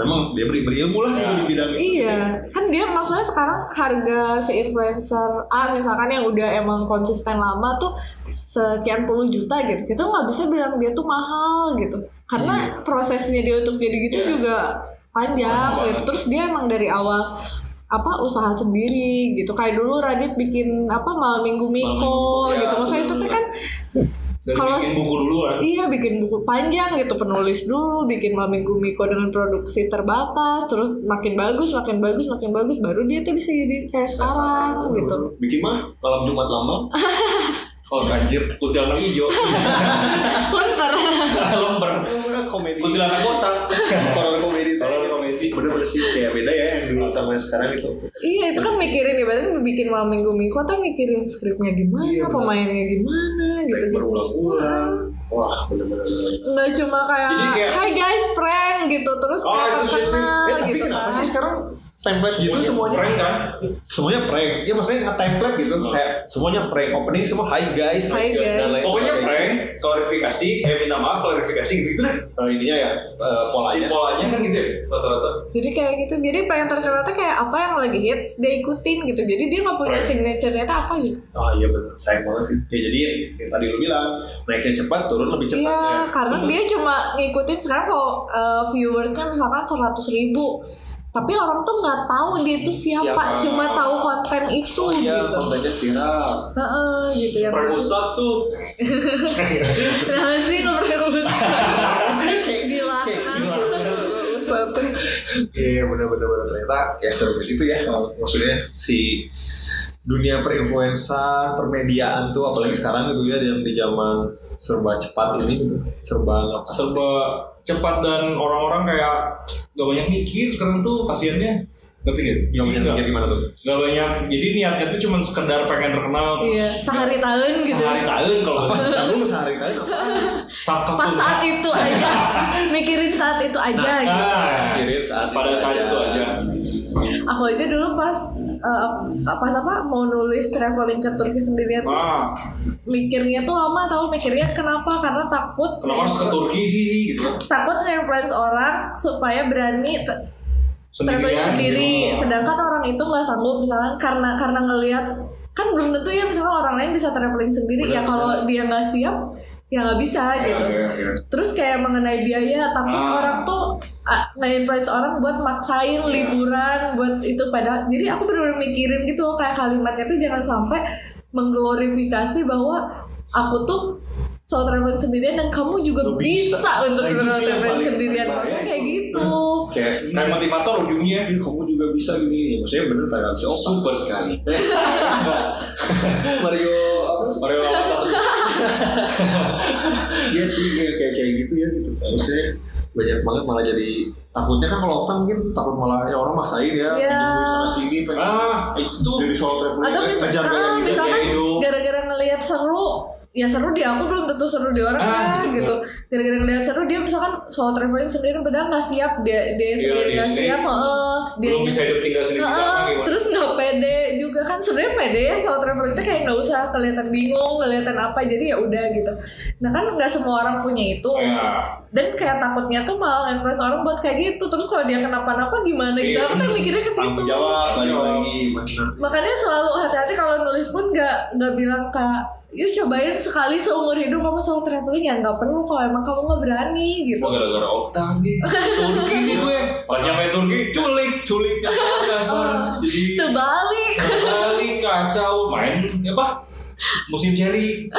Memang dia beri berilmu lah Ya. di bidang itu. Iya, kan dia maksudnya sekarang harga si influencer A misalkan yang udah emang konsisten lama tuh sekian puluh juta gitu. Kita nggak bisa bilang dia tuh mahal gitu. Karena prosesnya dia untuk jadi gitu Iya. juga panjang Panjang. gitu. Terus dia emang dari awal apa usaha sendiri gitu. Kayak dulu Radit bikin apa malam minggu Miko Minggu, ya, gitu. Maksudnya itu tuh kan Dan Kalau- bikin buku dulu kan. Iya bikin buku panjang gitu penulis dulu bikin Minggu Miko dengan produksi terbatas terus makin bagus makin bagus makin bagus baru dia tuh bisa jadi kayak sekarang gitu. Bikin mah malam Jumat lama. Oh anjir, kuntilanak hijau. Lemper. Lemper. komedi. Kuntilanak kotak. Horor komedi. Bener-bener sih kayak beda ya yang dulu sama yang sekarang itu. iya itu kan mikirin ibaratnya bikin Malam Minggu Miko tuh mikirin skripnya gimana, Iya, pemainnya gimana gitu. Kayak berulang-ulang. Wah bener-bener. Nggak cuma kayak, kayak- Hai guys prank gitu terus Oh, kayak terkenal Eh tapi gitu kenapa kan. sih sekarang template gitu semuanya? Prank kan? Semuanya prank. Ya maksudnya nge-template gitu. Oh. Kayak semuanya prank. Opening semua hi guys. Hi, dan guys. lain Pokoknya prank, klarifikasi, eh minta maaf, klarifikasi gitu-gitu deh. Oh, ininya ya Si polanya. polanya kan gitu ya, rata-rata. Jadi kayak gitu, jadi pengen terkenal tuh kayak apa yang lagi hits dia ikutin gitu. Jadi dia nggak punya signature-nya tuh apa gitu. Oh iya betul. Sayang banget sih. Ya jadi yang tadi lu bilang naiknya cepat, turun lebih cepat. Iya, ya. karena dia cuma ngikutin sekarang kalau uh, viewersnya misalkan 100 ribu tapi orang tuh nggak tahu dia itu siapa, Siapa. cuma tahu konten itu Oh iya, gitu. kontennya viral. Heeh, gitu ya. Ustadz tuh. Nah sih kalau prank kayak dilaknat. Iya benar-benar benar ternyata ya seru itu ya maksudnya si dunia perinfluensan permediaan tuh apalagi sekarang gitu ya yang di zaman serba cepat ini gitu serba apa serba cepat dan orang-orang kayak gak banyak mikir sekarang tuh kasihannya. Ngerti gak? yang nggak- mikir gimana tuh? nggak banyak jadi niatnya tuh cuma sekedar pengen terkenal terus Iya, sehari tahun gitu. sehari tahun kalau apa nggak sih? Dulu sehari kali apa? Pas saat itu aja, mikirin saat itu aja gitu. Nah, mikirin saat pada saat itu aja Aku aja dulu pas uh, pas apa mau nulis traveling ke Turki sendirian tuh. Ah mikirnya tuh lama tahu mikirnya kenapa? Karena takut kenapa harus ke Turki sih gitu? Takut nge-influence orang supaya berani traveling Sendirian, sendiri gitu. sedangkan orang itu nggak sanggup misalkan karena karena ngelihat kan belum tentu ya misalnya orang lain bisa traveling sendiri. Ya Benar, kalau dia nggak siap ya nggak bisa Ya, gitu ya, ya. terus kayak mengenai biaya takut Ah. orang tuh ah, nge-influence orang buat maksain Iya. liburan buat itu pada jadi aku benar-benar mikirin gitu loh kayak kalimatnya tuh jangan sampai mengglorifikasi bahwa aku tuh soal traveling sendirian dan kamu juga Lu bisa, bisa. untuk Nah, sih traveling paling sendirian maksudnya kayak itu. gitu kayak kayak motivator ujungnya "Ih, kamu juga bisa gini maksudnya bener kayak si Opa super sekali Mario apa Mario Iya sih kayak kayak kayak gitu ya gitu. Maksudnya banyak banget malah jadi takutnya kan kalau kita mungkin takut malah ya orang maksain ya Iya. duit sana sini pengen ah itu tuh dari soal traveling atau mis- ngejar ah, gaya hidup misalkan gaya hidup. gara-gara ngelihat seru ya seru di aku belum tentu seru di orang Ah, kan gitu. gitu gara-gara ngelihat seru dia misalkan soal traveling sendiri padahal nggak siap dia dia Iya, sendiri dia nggak siap heeh. dia belum bisa hidup tinggal sendiri gimana terus nggak pede juga kan sebenarnya pede ya soal traveling itu kayak nggak usah kelihatan bingung kelihatan apa jadi ya udah gitu. Nah kan nggak semua orang punya itu. Ya dan kayak takutnya tuh malah influence orang buat kayak gitu. Terus kalau dia kenapa-napa gimana gitu? Iya, aku tuh mikirnya ke situ. Jawab Iya. lagi bener makanya selalu hati-hati kalau nulis pun nggak nggak bilang kak yuk cobain sekali seumur hidup kamu soal traveling. Ya nggak perlu kalau emang kamu nggak berani gitu. Gua gara-gara Okta nih. Turki gue Pas nyampe Turki culik Culik. Dasar Jadi terbalik Kembali kacau Main apa Musim cherry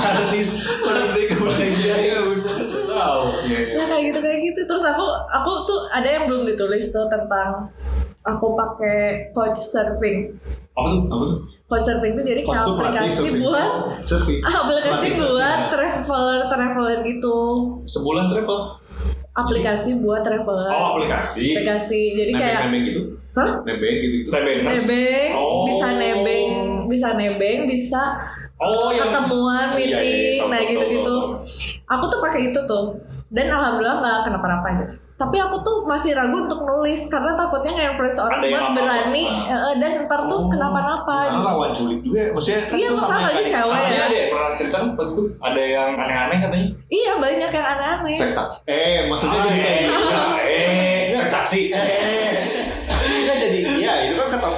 artis Balik ke Malaysia ya udah Tahu Iya, iya. Ya kayak gitu kayak gitu. Terus aku aku tuh ada yang belum ditulis tuh tentang aku pakai coach surfing. Apa tuh? Apa tuh? Coach surfing itu jadi kayak aplikasi surfing. buat surfing. aplikasi buat traveler traveler gitu. Sebulan travel. Aplikasi buat traveler. Oh, aplikasi. Aplikasi. Jadi kayak Nebeng gitu. Hah? Nebeng gitu gitu. Nebengers. nebeng, Oh. bisa nebeng, bisa nebeng, bisa Oh, yang ketemuan, Iya, iya, meeting, tahu, nah gitu-gitu. Aku tuh pakai itu tuh, dan alhamdulillah nggak kenapa-napa gitu. Tapi aku tuh masih ragu untuk nulis karena takutnya nge-influence orang Ada buat berani eh, dan ntar tuh Oh. kenapa-napa. Karena gitu. lawan culik juga ya. Maksudnya kan Iya, itu sama masalah yang aja cewek ya. ada pernah cerita waktu itu ada yang aneh-aneh katanya. Iya banyak yang aneh-aneh. Tax. Eh, maksudnya jadi kayak gitu. eh, eh, taksi. Eh, Enggak jadi iya itu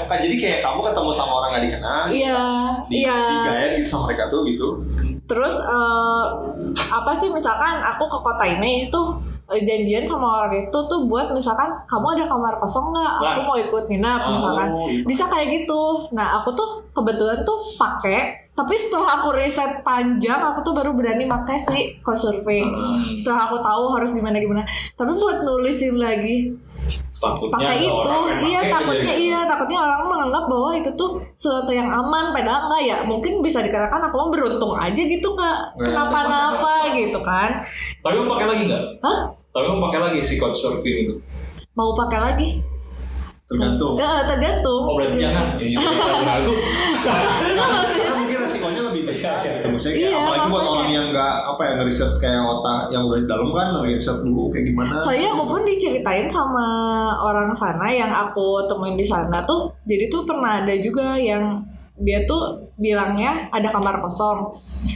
kan jadi kayak kamu ketemu sama orang gak dikenal Iya, di, iya. digayat gitu sama mereka tuh gitu Terus eh, apa sih misalkan aku ke kota ini tuh eh, janjian sama orang itu tuh buat misalkan kamu ada kamar kosong nggak? Aku Nah. mau ikut nginap Oh, misalkan. iya. Bisa kayak gitu. Nah aku tuh kebetulan tuh pakai. Tapi setelah aku riset panjang, aku tuh baru berani pakai si co-surfing. Hmm. Setelah aku tahu harus gimana gimana. Tapi buat nulisin lagi Takutnya pakai itu, orang iya takutnya iya takutnya orang menganggap bahwa itu tuh sesuatu yang aman, padahal enggak ya. Mungkin bisa dikatakan aku mah beruntung aja gitu nggak Nggak kenapa-napa gitu kan. Tapi mau pakai lagi nggak? Hah? Tapi mau pakai lagi si coach surfing itu. Mau pakai lagi? tergantung Ya, tergantung. Oh berarti jangan. Aku. Enggak maksudnya mungkin resikonya lebih besar gitu. Maksudnya kayak Iya, apalagi buat orang yang nggak apa ya ngeriset kayak otak yang udah di dalam kan ngeriset dulu kayak gimana Soalnya aku pun diceritain sama orang sana yang aku temuin di sana tuh, jadi tuh pernah ada juga yang dia tuh bilangnya ada kamar kosong,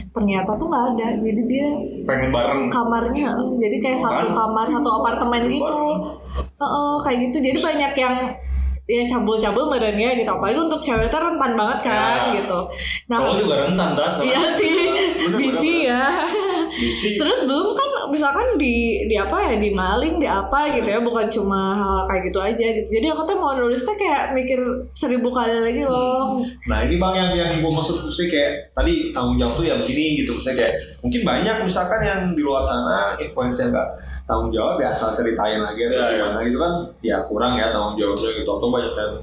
ternyata tuh nggak ada, jadi dia Pengen bareng. kamarnya, jadi kayak Oh, satu kan? kamar satu apartemen Bareng. gitu, Heeh, kayak gitu, jadi banyak yang ya cabul-cabul merenya gitu, apalagi untuk cewek tuh rentan banget kan Ya. gitu. Nah, Cowok juga rentan tas. iya sih, Bener, busy ya. Bisi. Terus belum kan misalkan di di apa ya di maling di apa gitu ya bukan cuma hal kayak gitu aja gitu. Jadi aku tuh mau nulis tuh kayak mikir seribu kali lagi loh. Nah ini bang yang yang gue maksud sih kayak tadi tanggung jawab tuh ya begini gitu misalnya kayak mungkin banyak misalkan yang di luar sana influencer nggak tanggung jawab ya asal ceritain lagi atau Ya, ya. gimana gitu kan ya kurang ya tanggung jawabnya gitu atau banyak yang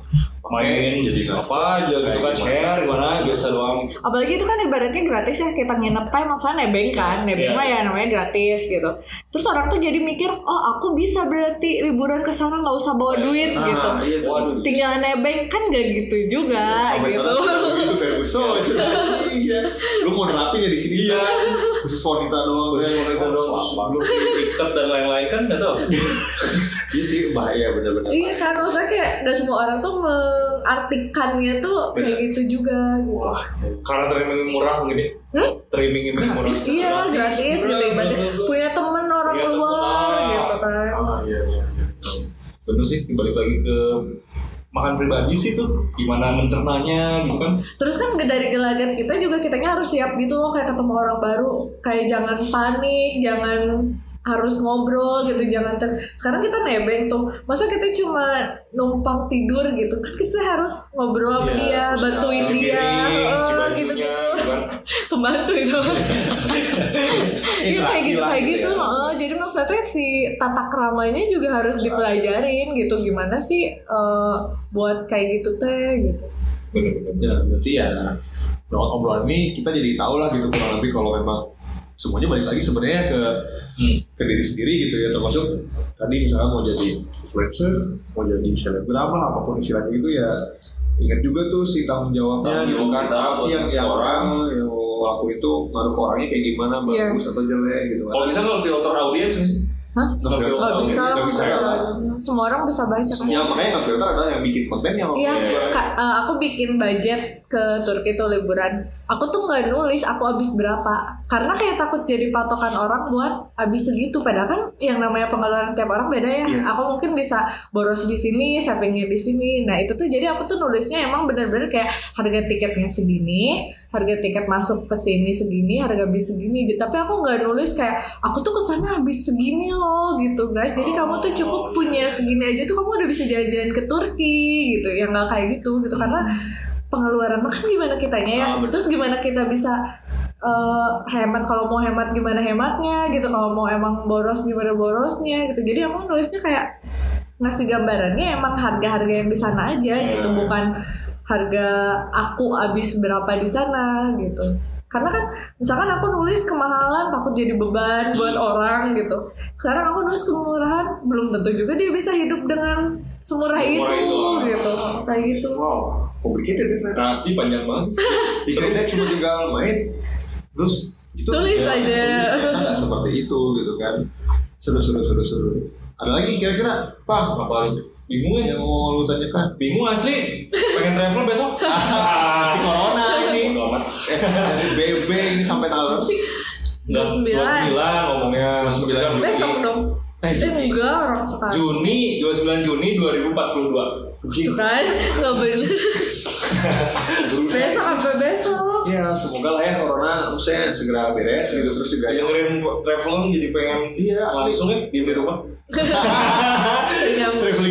main jadi apa aja gitu kan share gimana biasa doang Apalagi itu kan ibaratnya gratis ya kita nginep time maksudnya nebeng kan nebeng Iya. mah ya namanya gratis gitu. Terus orang tuh jadi mikir oh aku bisa berarti liburan ke sana nggak usah bawa duit Ah, gitu. iya. Waduh. Tinggal nebeng kan gak gitu juga sampai gitu. sana gitu Ferguson iya lu mau nerapin ya di sini Iya. khusus wanita doang khusus kan. mereka doang belum ikat dan lain-lain kan nggak tahu iya sih bahaya bener-bener Iya kan? Maksudnya kayak gak semua orang tuh mengartikannya tuh kayak gitu juga gitu. wah karena streaming murah mungkin ya? Hmm? streaming ini murah. Gratis. Iya gratis. gitu Bener, bener, bener. punya temen orang Punya temen, luar ah. gitu kan. ah, iya iya. Bener sih balik lagi ke makan pribadi sih tuh. Gimana mencernanya gitu kan? Terus kan dari gelagat kita juga kitanya harus siap gitu loh kayak ketemu orang baru. Kayak jangan panik, jangan harus ngobrol gitu jangan ter sekarang kita nebeng tuh masa kita cuma numpang tidur gitu kan kita harus ngobrol sama Iya, dia bantuin dia oh, gitu gitu pembantu itu Iya kayak gitu kayak gitu ya. heeh. jadi maksudnya si tata keramanya juga harus dipelajarin gitu gimana sih eh, buat kayak gitu teh gitu. bener-bener ya berarti ya lewat obrolan ini kita jadi tahu lah gitu kurang lebih kalau memang semuanya balik lagi sebenarnya ke ke diri sendiri gitu ya termasuk tadi misalnya mau jadi influencer mau jadi selebgram lah apa pun istilahnya gitu ya ingat juga tuh si tanggung jawabnya gitu kan apa sih yang yang orang. yang laku itu ngaruh ke orangnya kayak gimana Iya. bagus atau jelek gitu kan kalau bisa nggak filter audiens sih Hah? Filter Gak bisa, nggak bisa ya. semua orang bisa baca kan. Ya makanya nggak filter adalah yang bikin konten yang Iya, Iya. Kak, eh, aku bikin budget ke Turki tuh liburan. Aku tuh nggak nulis aku habis berapa, karena kayak takut jadi patokan orang buat habis segitu. Padahal kan yang namanya pengeluaran tiap orang beda ya. Iya. Aku mungkin bisa boros di sini, savingnya di sini. Nah itu tuh jadi aku tuh nulisnya emang bener-bener kayak harga tiketnya segini, harga tiket masuk ke sini segini, harga bis segini. Tapi aku nggak nulis kayak aku tuh ke sana habis segini loh gitu guys. Jadi kamu tuh cukup punya segini aja tuh kamu udah bisa jalan-jalan ke Turki gitu. Yang nggak kayak gitu gitu karena pengeluaran. Makan gimana kitanya ya. Betul. Terus gimana kita bisa eh, hemat? Kalau mau hemat gimana hematnya? Gitu. Kalau mau emang boros gimana borosnya? Gitu. Jadi aku nulisnya kayak ngasih gambarannya emang harga-harga yang di sana aja gitu. Hmm. bukan harga aku habis berapa di sana gitu. Karena kan misalkan aku nulis kemahalan takut jadi beban buat orang gitu. Sekarang aku nulis kemurahan belum tentu juga dia bisa hidup dengan semurah, Semurah itu, itu. gitu. Kayak gitu. Wow, complicated ya ternyata. Nah, asli panjang banget. Dikira cuma tinggal main, terus gitu. Tulis Ya, aja. Nggak seperti itu gitu kan. Seru seru seru seru. Ada lagi kira-kira? Pak, Apa bingung ya? mau lu tanyakan? Bingung asli. Pengen travel besok? Si corona ini. Eh, si BB ini sampai tanggal berapa sih? Enggak, 29. 29 ngomongnya. 29. besok dong Eh, enggak orang sekarang Juni, 29 Juni 2042. Tuh kan nggak bener besok sampai besok Ya, semoga lah ya corona maksudnya segera beres gitu terus juga yang Dengerin traveling jadi pengen Iya, asli. langsung ya di rumah. Travelingnya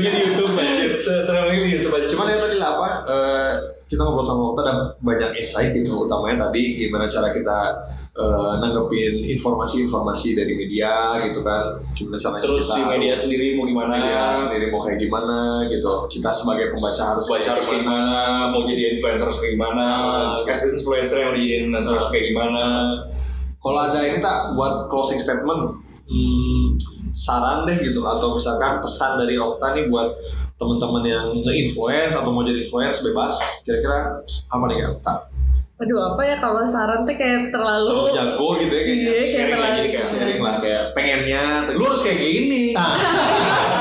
di YouTube anjir. Traveling di YouTube aja. Cuman ya tadi lah apa eh, kita ngobrol sama Okta ada banyak insight gitu utamanya tadi gimana cara kita eh, nanggepin informasi-informasi dari media gitu kan. Gimana caranya terus kita di media sendiri mau gimana? media sendiri mau kayak gimana gitu. Kita sebagai pembaca harus baca harus kayak gimana, mau jadi influencer harus kayak gimana, as influencer yang jadi influencer harus kayak gimana. kalau ada ini tak buat closing statement hmm, saran deh gitu. Atau misalkan pesan dari Okta nih buat teman-teman yang nge-influence atau mau jadi influence bebas. Kira-kira apa nih Okta? Aduh apa ya kalau saran tuh kayak terlalu Terlalu jago gitu ya kayaknya iya kayak Sharing aja terlalu kayak sharing lah kayak pengennya Lu harus kayak gini. itu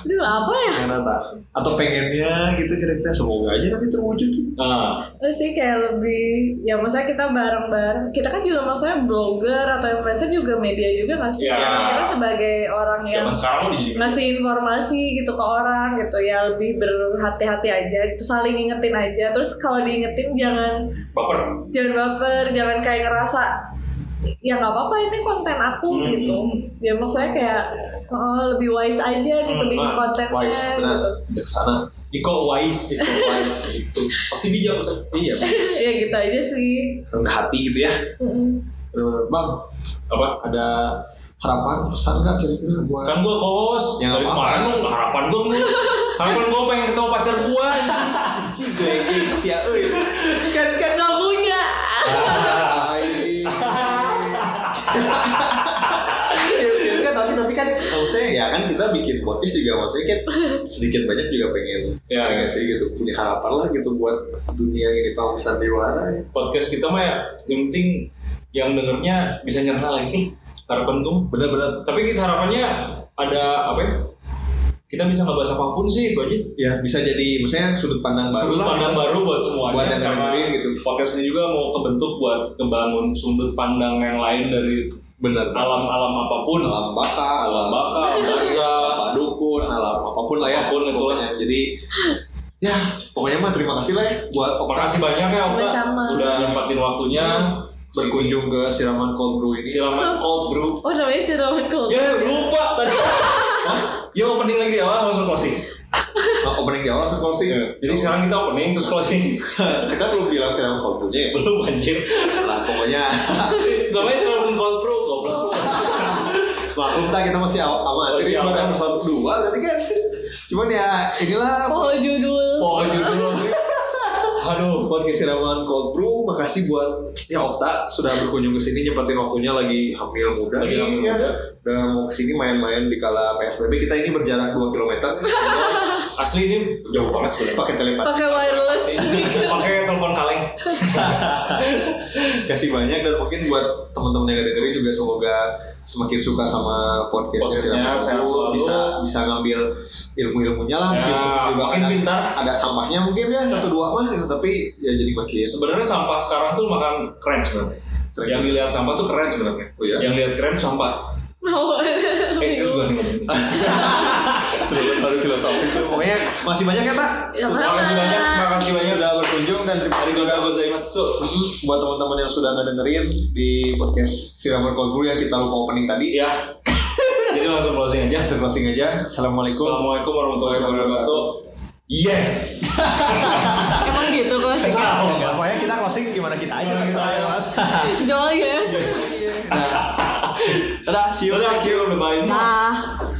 aduh apa ya Pengen apa? atau pengennya gitu kira-kira semoga aja nanti terwujud gitu Nah, Terus sih kayak lebih ya maksudnya kita bareng-bareng kita kan juga maksudnya blogger atau influencer juga media juga nggak sih Ya. kita sebagai orang yang zaman sekarang ngasih informasi gitu ke orang gitu ya lebih berhati-hati aja gitu saling ngingetin aja terus kalau diingetin jangan baper. jangan baper jangan kayak ngerasa ya nggak apa-apa ini konten aku Hmm. gitu ya maksudnya kayak oh, lebih wise aja gitu Hmm, bikin Nah, kontennya wise benar gitu bijaksana Iko wise, Iko wise gitu. Pasti bijak betul. iya ya gitu aja sih rendah hati gitu ya. Bener-bener. bang Apa? ada harapan pesan nggak kira-kira buat Kan gua kos Ya, dari kemarin lu harapan gua lu. Harapan gua pengen ketemu pacar gua. juga ya euy kan kan ya kan kita bikin podcast juga maksudnya kan sedikit banyak juga pengen Ya, ya, sih gitu punya harapan lah gitu buat dunia ini Pak sandiwara ya. Podcast kita mah ya, yang penting yang dengernya bisa nyerah lagi. Harapan gua. bener-bener Tapi kita harapannya ada apa ya? Kita bisa ngebahas apa pun sih itu aja. ya bisa jadi maksudnya sudut pandang baru Sudut lah pandang gitu. baru buat semuanya. Buat yang Karena dengerin gitu. Podcast ini juga mau kebentuk buat ngebangun sudut pandang yang lain dari bener alam-alam apa pun. alam baka alam alam baka, alam baza, dukun alam apa pun lah ya Apa pun itu lah. jadi ya pokoknya mah terima kasih lah ya buat kasih banyak ya Okta sudah nyempatin waktunya berkunjung ke siraman cold brew ini Silakan cold brew. oh namanya si Roman Cool Ya lupa tadi. Ya opening lagi di awal langsung closing. Nah, opening di awal langsung closing Jadi sekarang kita opening terus closing. kita belum bilang siraman cold brew nya ya Belum anjir. lah pokoknya Namanya silakan cold brew. Maklum tak kita masih awal aman Masih jadi baru awal. episode dua berarti kan cuman ya inilah oh judul Oh judul. Aduh. podcast siraman cold brew makasih buat ya Okta sudah berkunjung ke sini nyempatin waktunya lagi hamil muda Lagi nih, hamil ya. muda. udah mau ke sini main-main di kala PSBB kita ini berjarak 2 km Asli ini jauh banget sebenarnya. pakai telepati pakai wireless Pakai telepon kaleng. kasih banyak dan mungkin buat teman-teman yang ada dengerin juga semoga semakin suka sama podcastnya Podcastnya, sehat selalu. bisa bisa ngambil ilmu-ilmunya lah Ya, juga makin ada, pintar. ada sampahnya mungkin ya satu dua mah gitu tapi ya jadi makin Sebenarnya sampah sekarang tuh makan keren sebenarnya. Yang dilihat sampah tuh keren sebenarnya. Oh iya? Yang lihat keren sampah. Oh, Eh, serius gue nih. Terlalu filosofis tuh. Pokoknya masih banyak ya tak? Ya, Terima kasih Mas. banyak, terima kasih banyak sudah berkunjung dan terima kasih juga Arigatou gozaimasu. Mm, buat teman-teman yang sudah ngedengerin di podcast Siraman Cold Brew yang kita lupa opening tadi. Ya. Jadi langsung closing aja. Langsung closing aja. Assalamualaikum. Assalamualaikum warahmatullahi wabarakatuh. Yes. Emang gitu kok. Enggak, pokoknya kita closing gimana kita aja terserah ya, aja. Mas. Jol ya. Dadah, see you.